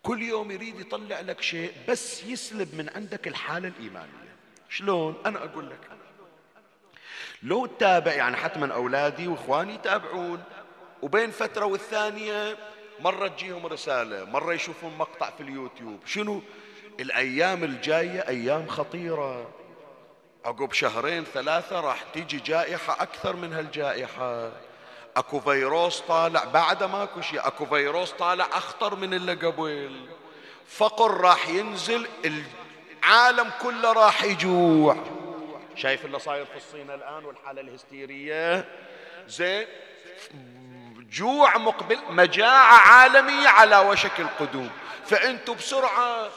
كل يوم يريد يطلع لك شيء بس يسلب من عندك الحالة الإيمانية. شلون؟ أنا أقول لك. لو تتابع يعني حتما أولادي وإخواني يتابعون. وبين فترة والثانية مرة تجيهم رسالة مرة يشوفون مقطع في اليوتيوب. شنو؟ الأيام الجاية أيام خطيرة. عقب شهرين ثلاثة راح تيجي جائحة أكثر من هالجائحة. اكو فيروس طالع بعد ماكو شيء اكو فيروس طالع اخطر من اللي قبل. فقر راح ينزل العالم كله راح يجوع. شايف اللي صاير في الصين الآن والحالة الهستيرية؟ زين جوع مقبل مجاعة عالمية على وشك القدوم. فانتم بسرعة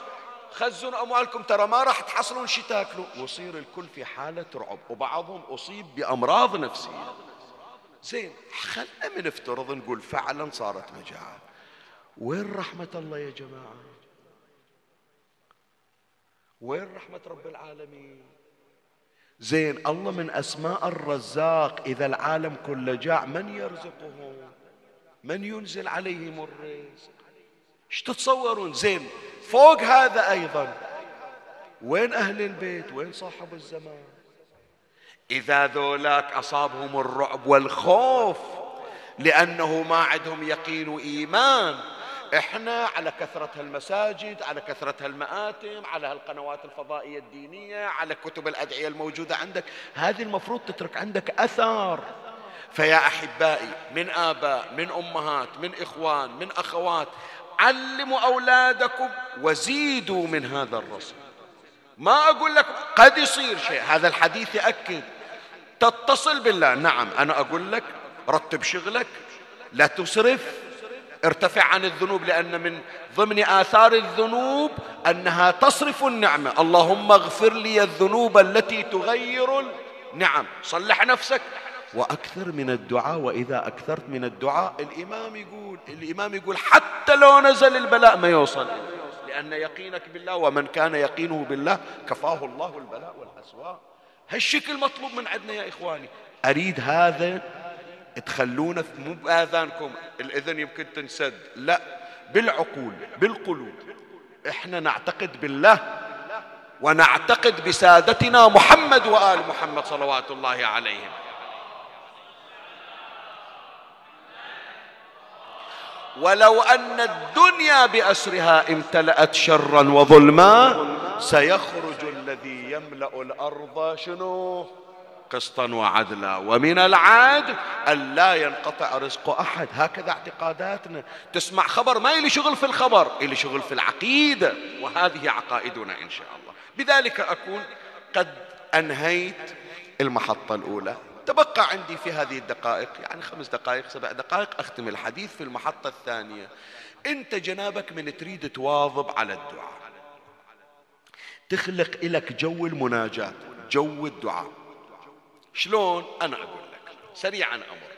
خزنوا أموالكم ترى ما راح تحصلون شي تاكلوا. ويصير الكل في حالة رعب وبعضهم أصيب بأمراض نفسية. زين خلنا من نفترض نقول فعلا صارت مجاعة. وين رحمة الله يا جماعة؟ وين رحمة رب العالمين؟ زين الله من أسماء الرزاق إذا العالم كله جاع من يرزقهم؟ من ينزل عليهم الرزق؟ إيش تتصورون؟ زين فوق هذا أيضا. وين أهل البيت؟ وين صاحب الزمان؟ إذا ذولاك أصابهم الرعب والخوف لأنه ما عندهم يقين وإيمان. إحنا على كثرة المساجد على كثرة المآتم على هالقنوات الفضائية الدينية على كتب الأدعية الموجودة عندك. هذه المفروض تترك عندك أثر فيا أحبائي من آباء من أمهات من إخوان من أخوات علموا أولادكم وزيدوا من هذا الرسم ما أقول لك قد يصير شيء هذا الحديث يأكد تتصل بالله. نعم أنا أقول لك رتب شغلك لا تسرف ارتفع عن الذنوب لأن من ضمن آثار الذنوب أنها تصرف النعمة. اللهم اغفر لي الذنوب التي تغير نعم صلح نفسك. وأكثر من الدعاء وإذا أكثرت من الدعاء الإمام يقول الإمام يقول حتى لو نزل البلاء ما يوصل. لأن يقينك بالله ومن كان يقينه بالله كفاه الله البلاء والأسواء هالشكل مطلوب من عندنا يا إخواني. أريد هذا تخلونا مو بآذانكم الإذن يمكن تنسد. لا بالعقول بالقلوب. إحنا نعتقد بالله ونعتقد بسادتنا محمد وآل محمد صلوات الله عليهم. ولو أن الدنيا بأسرها امتلأت شرا وظلما سيخرج الذي يملأ الأرض شنو؟ قسطا وعدلا. ومن العاد أن لا ينقطع رزق أحد. هكذا اعتقاداتنا. تسمع خبر ما إلي شغل في الخبر؟ إلي شغل في العقيدة. وهذه عقائدنا إن شاء الله. بذلك أكون قد أنهيت المحطة الأولى. تبقى عندي في هذه الدقائق يعني خمس دقائق سبع دقائق أختم الحديث في المحطة الثانية. أنت جنابك من تريد تواظب على الدعاء. تخلق لك جو المناجاة جو الدعاء. شلون؟ أنا أقول لك سريعا أمر.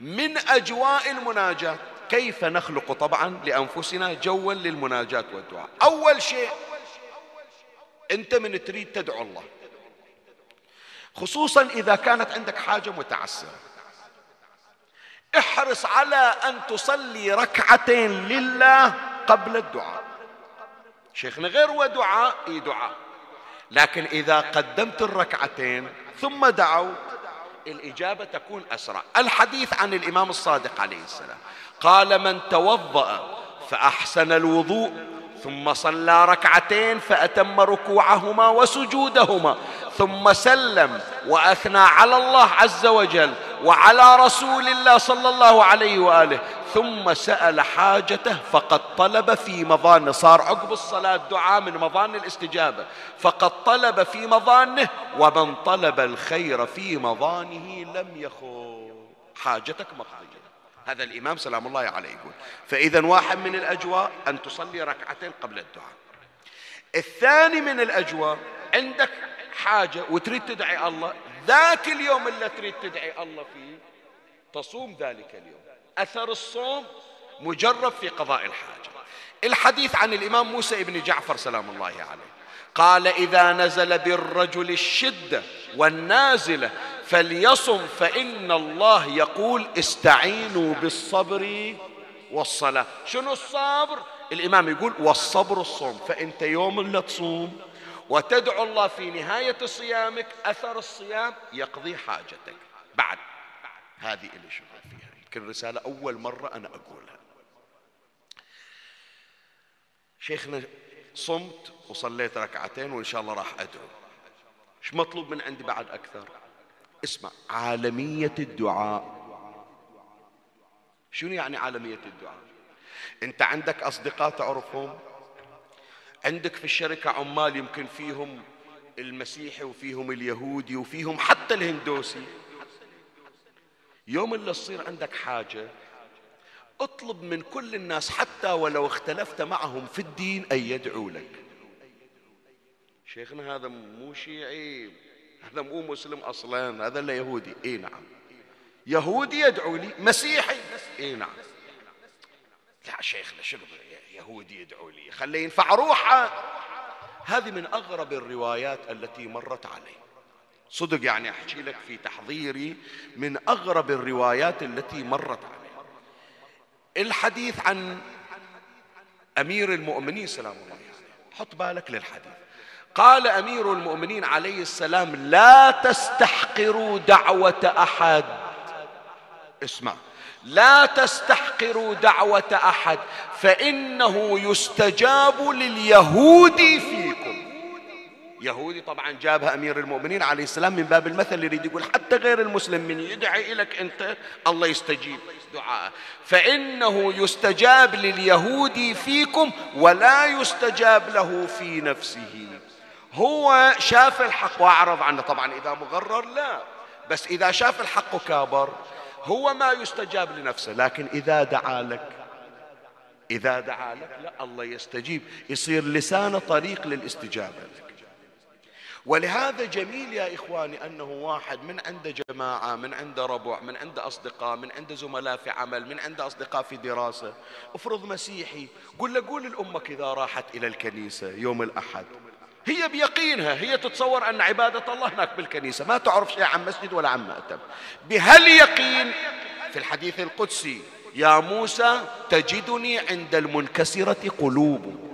من أجواء المناجاة كيف نخلق طبعا لأنفسنا جوا للمناجاة والدعاء؟ أول شيء أنت من تريد تدعو الله. خصوصا إذا كانت عندك حاجة متعسرة. احرص على أن تصلي ركعتين لله قبل الدعاء. شيخنا غير هو دعاء إي دعاء. لكن إذا قدمت الركعتين ثم دعوت الإجابة تكون أسرع. الحديث عن الإمام الصادق عليه السلام. قال من توضأ فأحسن الوضوء ثم صلى ركعتين فأتم ركوعهما وسجودهما ثم سلم وأثنى على الله عز وجل وعلى رسول الله صلى الله عليه وآله ثم سأل حاجته فقد طلب في مظانه. صار عقب الصلاة دعاء من مظان الاستجابة. فقد طلب في مظانه ومن طلب الخير في مظانه لم يخو حاجتك مقضية. هذا الإمام سلام الله عليه يقول. فإذا واحد من الأجواء أن تصلي ركعتين قبل الدعاء. الثاني من الأجواء عندك حاجة وتريد تدعي الله ذاك اليوم اللي تريد تدعي الله فيه تصوم ذلك اليوم. أثر الصوم مجرب في قضاء الحاجة. الحديث عن الإمام موسى بن جعفر سلام الله عليه. قال إذا نزل بالرجل الشدة والنازلة فليصم فإن الله يقول استعينوا بالصبر والصلاة. شنو الصبر؟ الإمام يقول والصبر الصوم فأنت يوم اللي تصوم وتدعو الله في نهاية صيامك أثر الصيام يقضي حاجتك. بعد. هذه اللي شغل فيها. يمكن رسالة أول مرة أنا أقولها. شيخنا صمت وصليت ركعتين وإن شاء الله راح أدعو. إيش مطلوب من عندي بعد أكثر؟ اسمع عالمية الدعاء. شنو يعني عالمية الدعاء؟ أنت عندك أصدقاء تعرفهم؟ عندك في الشركة عمال يمكن فيهم المسيحي وفيهم اليهودي وفيهم حتى الهندوسي. يوم اللي تصير عندك حاجة اطلب من كل الناس حتى ولو اختلفت معهم في الدين أن يدعوا لك. شيخنا هذا مو شيعي هذا مو مسلم أصلا هذا لا يهودي. إي نعم. يهودي يدعو لي مسيحي. إي نعم. لا شيخنا شنو يهودي يدعو لي. خليه ينفع روحه. هذه من أغرب الروايات التي مرت علي. صدق يعني أحكي لك في تحضيري من أغرب الروايات التي مرت علي. الحديث عن أمير المؤمنين سلام الله عليه حط بالك للحديث. قال أمير المؤمنين عليه السلام لا تستحقروا دعوة أحد. اسمع. لا تستحقروا دعوة أحد فإنه يستجاب لليهود فيكم. يهودي طبعا جابها أمير المؤمنين عليه السلام من باب المثل يريد يقول حتى غير المسلم من يدعي لك أنت الله يستجيب. دعاء. فإنه يستجاب لليهود فيكم ولا يستجاب له في نفسه. هو شاف الحق وأعرض عنه. طبعا إذا مغرر لا بس إذا شاف الحق كابر. هو ما يستجاب لنفسه لكن إذا دعا لك إذا دعا لك لا الله يستجيب. يصير لسانه طريق للاستجابة. لك ولهذا جميل يا إخواني أنه واحد من عنده جماعة من عنده ربع من عنده أصدقاء من عنده زملاء في عمل من عنده أصدقاء في دراسة. افرض مسيحي قل له قول لأمك إذا راحت إلى الكنيسة يوم الأحد. هي بيقينها هي تتصور أن عبادة الله هناك بالكنيسة. ما تعرف شيء عن مسجد ولا عن مأتم. بهاليقين في الحديث القدسي يا موسى تجدني عند المنكسرة قلوب.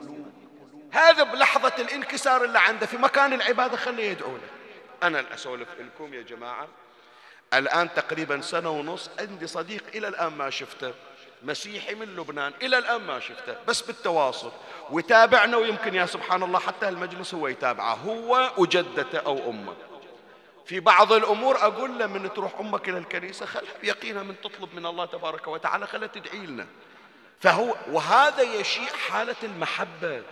هذا بلحظة الانكسار اللي عنده في مكان العبادة خليه يدعو له. أنا أسولف لكم يا جماعة الآن تقريبا سنة ونص عندي صديق إلى الآن ما شفته مسيحي من لبنان إلى الآن ما شفته بس بالتواصل. ويتابعنا ويمكن يا سبحان الله حتى المجلس هو يتابعه هو وجدته أو أمه. في بعض الأمور أقول له من تروح أمك إلى الكنيسة خلها بيقينها من تطلب من الله تبارك وتعالى خلها تدعي لنا. فهو وهذا يشيع حالة المحبة.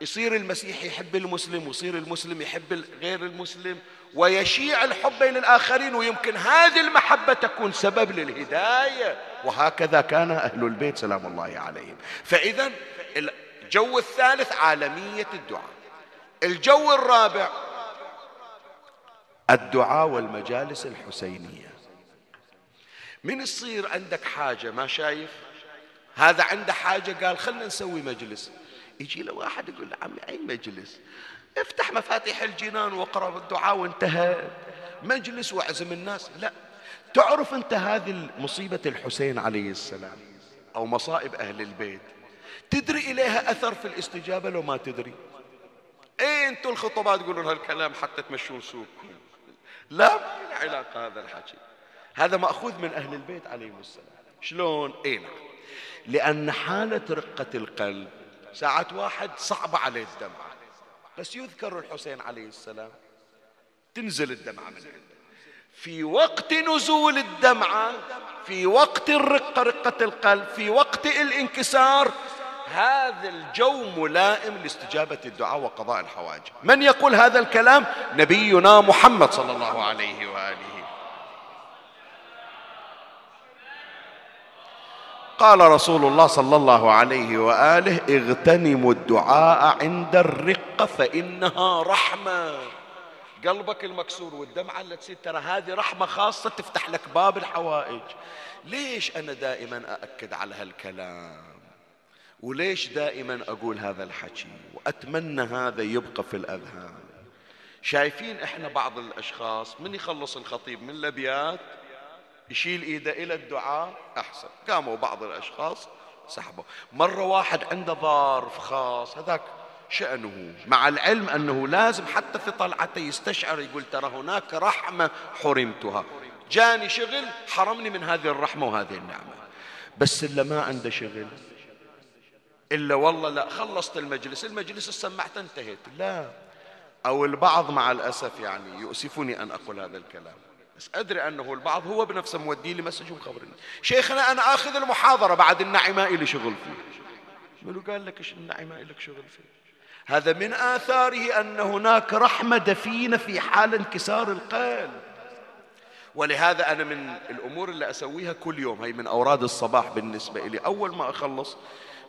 يصير المسيح يحب المسلم ويصير المسلم يحب غير المسلم ويشيع الحب بين الآخرين ويمكن هذه المحبة تكون سبب للهداية. وهكذا كان أهل البيت سلام الله عليهم. فإذا الجو الثالث عالمية الدعاء. الجو الرابع الدعاء والمجالس الحسينية. من يصير عندك حاجة ما شايف؟ هذا عنده حاجة قال خلنا نسوي مجلس. يجي له واحد يقول له عمي أي مجلس؟ افتح مفاتيح الجنان واقرأ الدعاء وانتهى. مجلس واعزم الناس. لا. تعرف أنت هذه مصيبة الحسين عليه السلام أو مصائب أهل البيت؟ تدري إليها أثر في الاستجابة لو ما تدري؟ إيه أنتم الخطباء تقولون هالكلام حتى تمشون سوقكم. لا ما علاقة هذا الحكي. هذا مأخوذ من أهل البيت عليهم السلام. شلون؟ اي نعم. لأن حالة رقة القلب ساعة واحد صعبة عليه الدمعة بس يذكر الحسين عليه السلام. تنزل الدمعة من عنده في وقت نزول الدمعة في وقت الرقة رقة القلب في وقت الانكسار هذا الجو ملائم لاستجابة الدعاء وقضاء الحوائج من يقول هذا الكلام؟ نبينا محمد صلى الله عليه وآله قال رسول الله صلى الله عليه وآله اغتنموا الدعاء عند الرقه فإنها رحمة. قلبك المكسور والدمعه اللي تصير ترى هذه رحمة خاصة تفتح لك باب الحوائج. ليش أنا دائما أأكد على هالكلام؟ وليش دائما أقول هذا الحكي؟ وأتمنى هذا يبقى في الأذهان. شايفين إحنا بعض الأشخاص من يخلص الخطيب من الأبيات؟ يشيل إيده إلى الدعاء أحسن. قاموا بعض الأشخاص سحبوا. مرة واحد عنده ظرف خاص هذاك شأنه. مع العلم أنه لازم حتى في طلعته يستشعر يقول ترى هناك رحمة حرمتها. جاني شغل حرمني من هذه الرحمة وهذه النعمة. بس اللي ما عنده شغل إلا والله لا خلصت المجلس. المجلس السمعت انتهت لا. أو البعض مع الأسف يعني يؤسفني أن أقول هذا الكلام. بس أدري أنه البعض هو بنفسه مودي لي مسج ومخبرني شيخنا أنا آخذ المحاضرة بعد النعي ما إلي شغل فيه. منو قال لك النعي ما إلك شغل فيه؟ هذا من آثاره أن هناك رحمة دفينة في حال انكسار القلب ولهذا أنا من الأمور اللي أسويها كل يوم هي من أوراد الصباح بالنسبة لي أول ما أخلص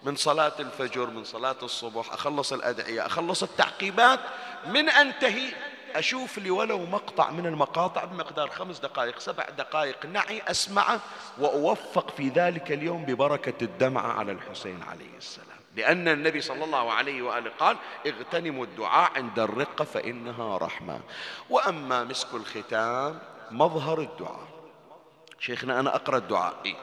من صلاة الفجر من صلاة الصبح أخلص الأدعية أخلص التعقيبات من أنتهي أشوف لي ولو مقطع من المقاطع بمقدار خمس دقائق سبع دقائق نعي أسمعه وأوفق في ذلك اليوم ببركة الدمعة على الحسين عليه السلام. لأن النبي صلى الله عليه وآله قال اغتنموا الدعاء عند الرقة فإنها رحمة. وأما مسك الختام مظهر الدعاء. شيخنا أنا أقرأ الدعاء. إيه؟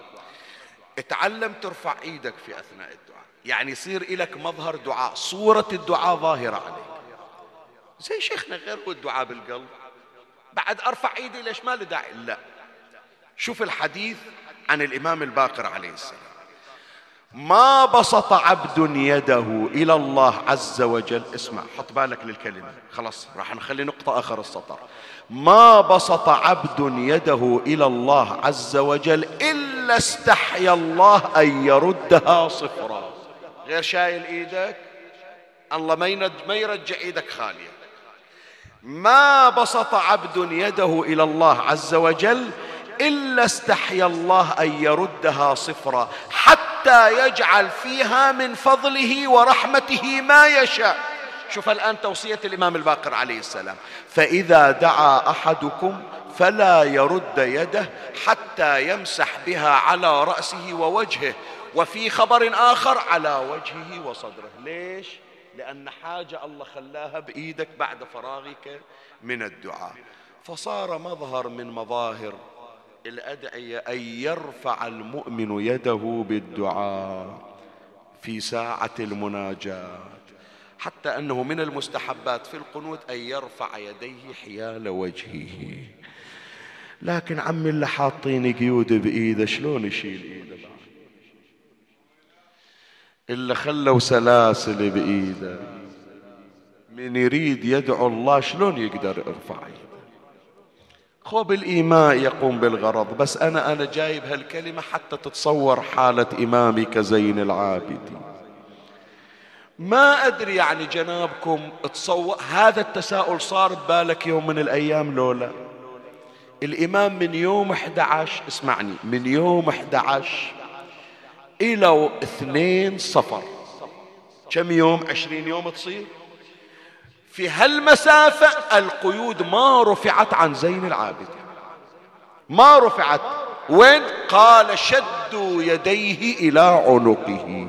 اتعلم ترفع إيدك في أثناء الدعاء. يعني يصير لك مظهر دعاء صورة الدعاء ظاهرة عليك. زي شيخنا غير الدعاء بالقلب. بعد أرفع إيدي ليش ما له داعي؟ لا. شوف الحديث عن الإمام الباقر عليه السلام. ما بسط عبد يده إلى الله عز وجل. اسمع حط بالك للكلمة. خلاص راح نخلي نقطة آخر السطر. ما بسط عبد يده إلى الله عز وجل إلا استحيا الله أن يردها صفرا. غير شايل إيدك؟ الله ما يرجع إيدك خالية. ما بسط عبد يده إلى الله عز وجل إلا استحيا الله أن يردها صفرا حتى يجعل فيها من فضله ورحمته ما يشاء. شوف الآن توصية الإمام الباقر عليه السلام. فإذا دعا أحدكم فلا يرد يده حتى يمسح بها على رأسه ووجهه. وفي خبر آخر على وجهه وصدره. ليش؟ لأن حاجة الله خلاها بإيدك بعد فراغك من الدعاء. فصار مظهر من مظاهر الأدعية أن يرفع المؤمن يده بالدعاء في ساعة المناجاة. حتى أنه من المستحبات في القنوت أن يرفع يديه حيال وجهه. لكن عمي اللي حاطين قيود بإيده شلون يشيل إيده؟ إلا خلوا سلاسل بإيده. من يريد يدعو الله شلون يقدر يرفع يده خو بالإيماء يقوم بالغرض بس أنا أنا جايب هالكلمة حتى تتصور حالة إمامي كزين العابدين. ما أدري يعني جنابكم تصور هذا التساؤل صار ببالك يوم من الأيام لولا الإمام من يوم 11 اسمعني من يوم 11 إلى اثنين صفر. كم يوم؟ عشرين يوم تصير؟ في هالمسافة القيود ما رفعت عن زين العابدين ما رفعت. وين؟ قال شدوا يديه إلى عنقه.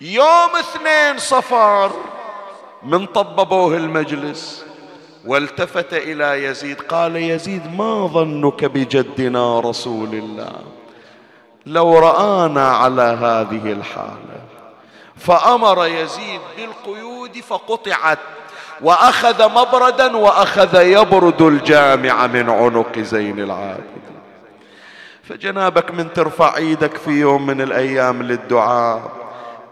يوم اثنين صفر. من طببوه المجلس. والتفت إلى يزيد. قال يزيد ما ظنك بجدنا رسول الله؟ لو رآنا على هذه الحالة. فأمر يزيد بالقيود فقطعت وأخذ مبردا وأخذ يبرد الجامع من عنق زين العابدين فجنابك من ترفع إيدك في يوم من الأيام للدعاء.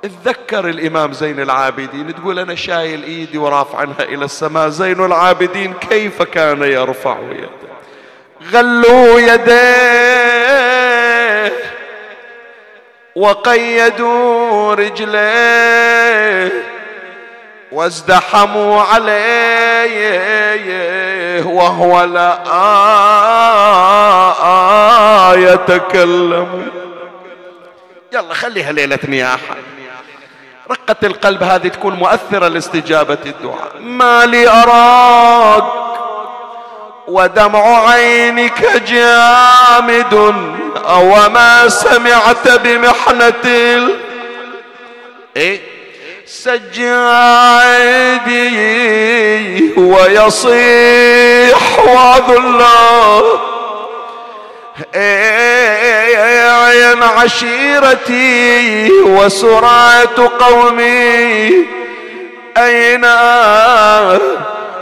اتذكر الإمام زين العابدين تقول أنا شايل إيدي ورافع عنها إلى السماء. زين العابدين كيف كان يرفع يده؟ غلوا يديه. وقيدوا رجليه وازدحموا عليه وهو لا يتكلم. يلا خليها ليلة نياحة. رقة القلب هذه تكون مؤثرة لاستجابة الدعاء. ما لي أراك. ودمع عينك جامد أو ما سمعت بمحنة سجادي ويصيح وذله عين عشيرتي وسرعة قومي أين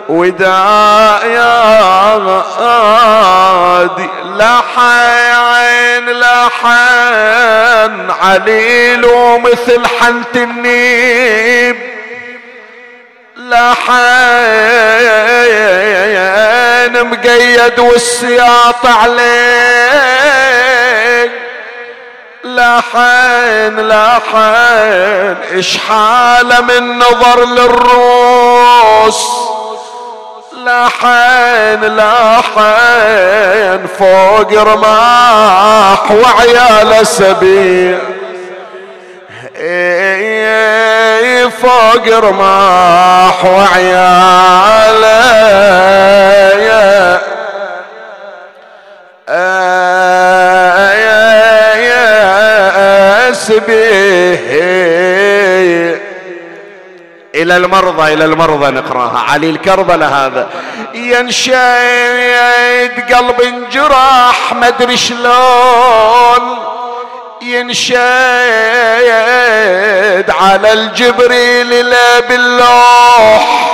وداع يا غادي لحن لحن عليل مثل حنة النيب. لحن مقيد والسياط عليك. لحن لحن اشحال من نظر للروس؟ لحن لحن فوق رماح وعيال سبيل فوق رماح وعيال يا سبيه إلى المرضى إلى المرضى نقراها. علي الكربلة هذا. ينشد قلب انجرح ما أدري شلون. ينشد على الجبريل لا باللوح.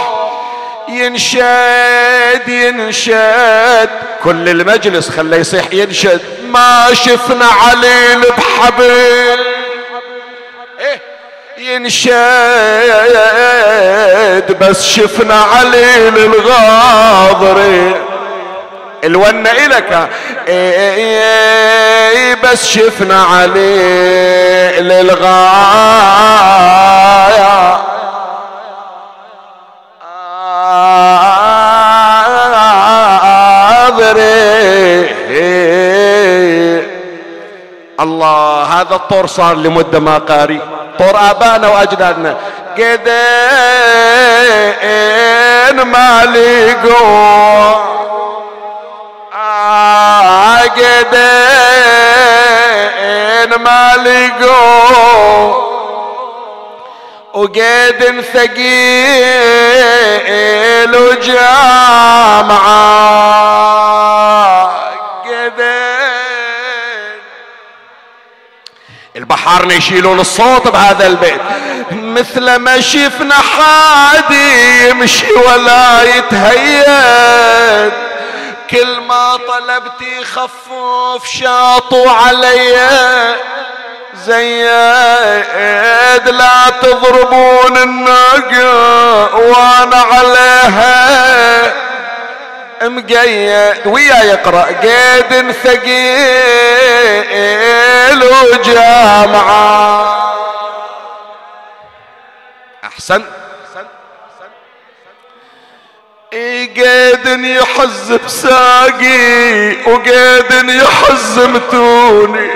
ينشد ينشد كل المجلس خليه يصيح. ينشد ما شفنا عليل بحبل ينشد بس شفنا عليل الغاضري الونة إلك. إيه بس شفنا عليل الغاية الله هذا الطور صار لمدة ما قاري. طور آبائنا وأجدادنا قدين ما لقوا قدين ما وقيد ثقيل وجامعة البحارنا يشيلون الصوت بهذا البيت. مثل ما شفنا حادي يمشي ولا يتهيد كل ما طلبت يخفف شاطوا علي. زياد لا تضربون الناقة وأنا عليها. مقيد ويا يقرأ قيد ثقيل وجامعه أحسن. قيد يحز بساقي وقيد يحز متوني.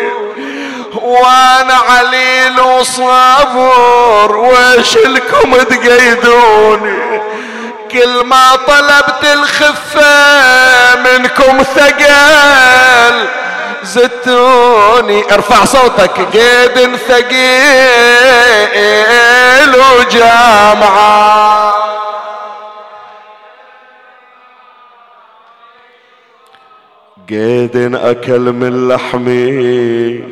وأنا عليل وصابر ويش لكم تقيدوني؟ كل ما طلبت الخفة منكم ثقل زتوني. ارفع صوتك قيد ثقيل وجامعه قيد أكل من لحمي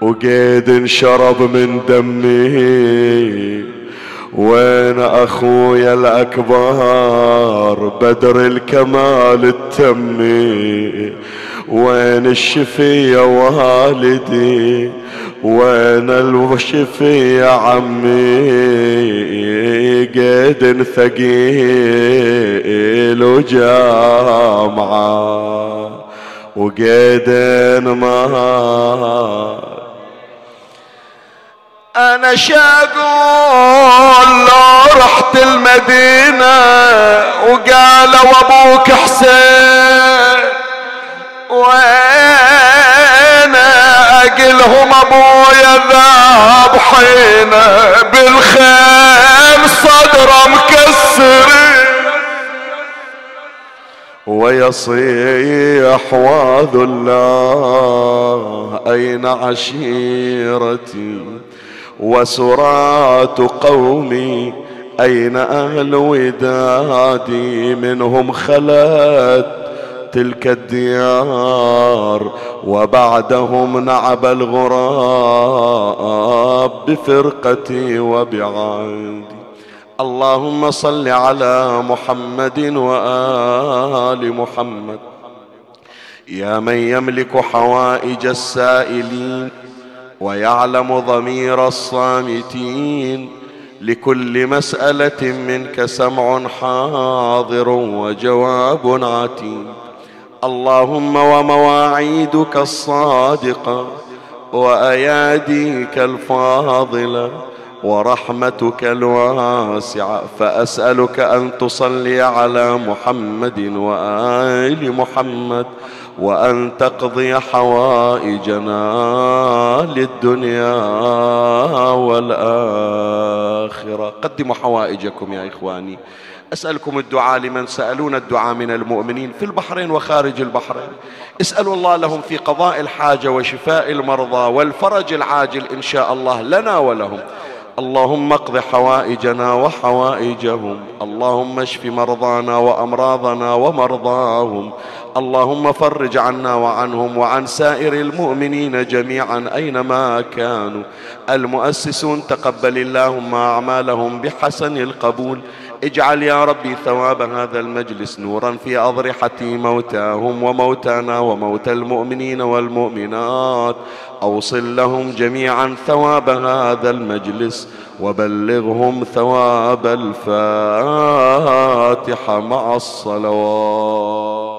وقيد شرب من دمي. وين أخويا الأكبر بدر الكمال التمي وين الشفي يا والدي؟ وين الشفي يا عمي؟ قيد ثقيل وجامعة وقيد ما أنا شاقول لو رحت المدينة وقالوا أبوك حسين وين أقلهم أبويا ذاب حينه بالخيل صدره مكسر ويصيح واذ الله أين عشيرتي؟ وسرات قومي أين أهل ودادي؟ منهم خلت تلك الديار وبعدهم نعب الغراب بفرقتي وبعادي اللهم صل على محمد وآل محمد. يا من يملك حوائج السائلين ويعلم ضمير الصامتين لكل مسألة منك سمع حاضر وجواب عتيد اللهم ومواعيدك الصادقة وأياديك الفاضلة ورحمتك الواسعة. فأسألك أن تصلي على محمد وآل محمد وأن تقضي حوائجنا للدنيا والآخرة. قدموا حوائجكم يا إخواني. أسألكم الدعاء لمن سألون الدعاء من المؤمنين في البحرين وخارج البحرين. اسألوا الله لهم في قضاء الحاجة وشفاء المرضى والفرج العاجل إن شاء الله لنا ولهم. اللهم اقض حوائجنا وحوائجهم. اللهم اشف مرضانا وأمراضنا ومرضاهم. اللهم فرج عنا وعنهم وعن سائر المؤمنين جميعا أينما كانوا. المؤسسون تقبل اللهم أعمالهم بحسن القبول. اجعل يا ربي ثواب هذا المجلس نورا في أضرحة موتاهم وموتانا وموتى المؤمنين والمؤمنات. أوصل لهم جميعا ثواب هذا المجلس وبلغهم ثواب الفاتحة مع الصلوات.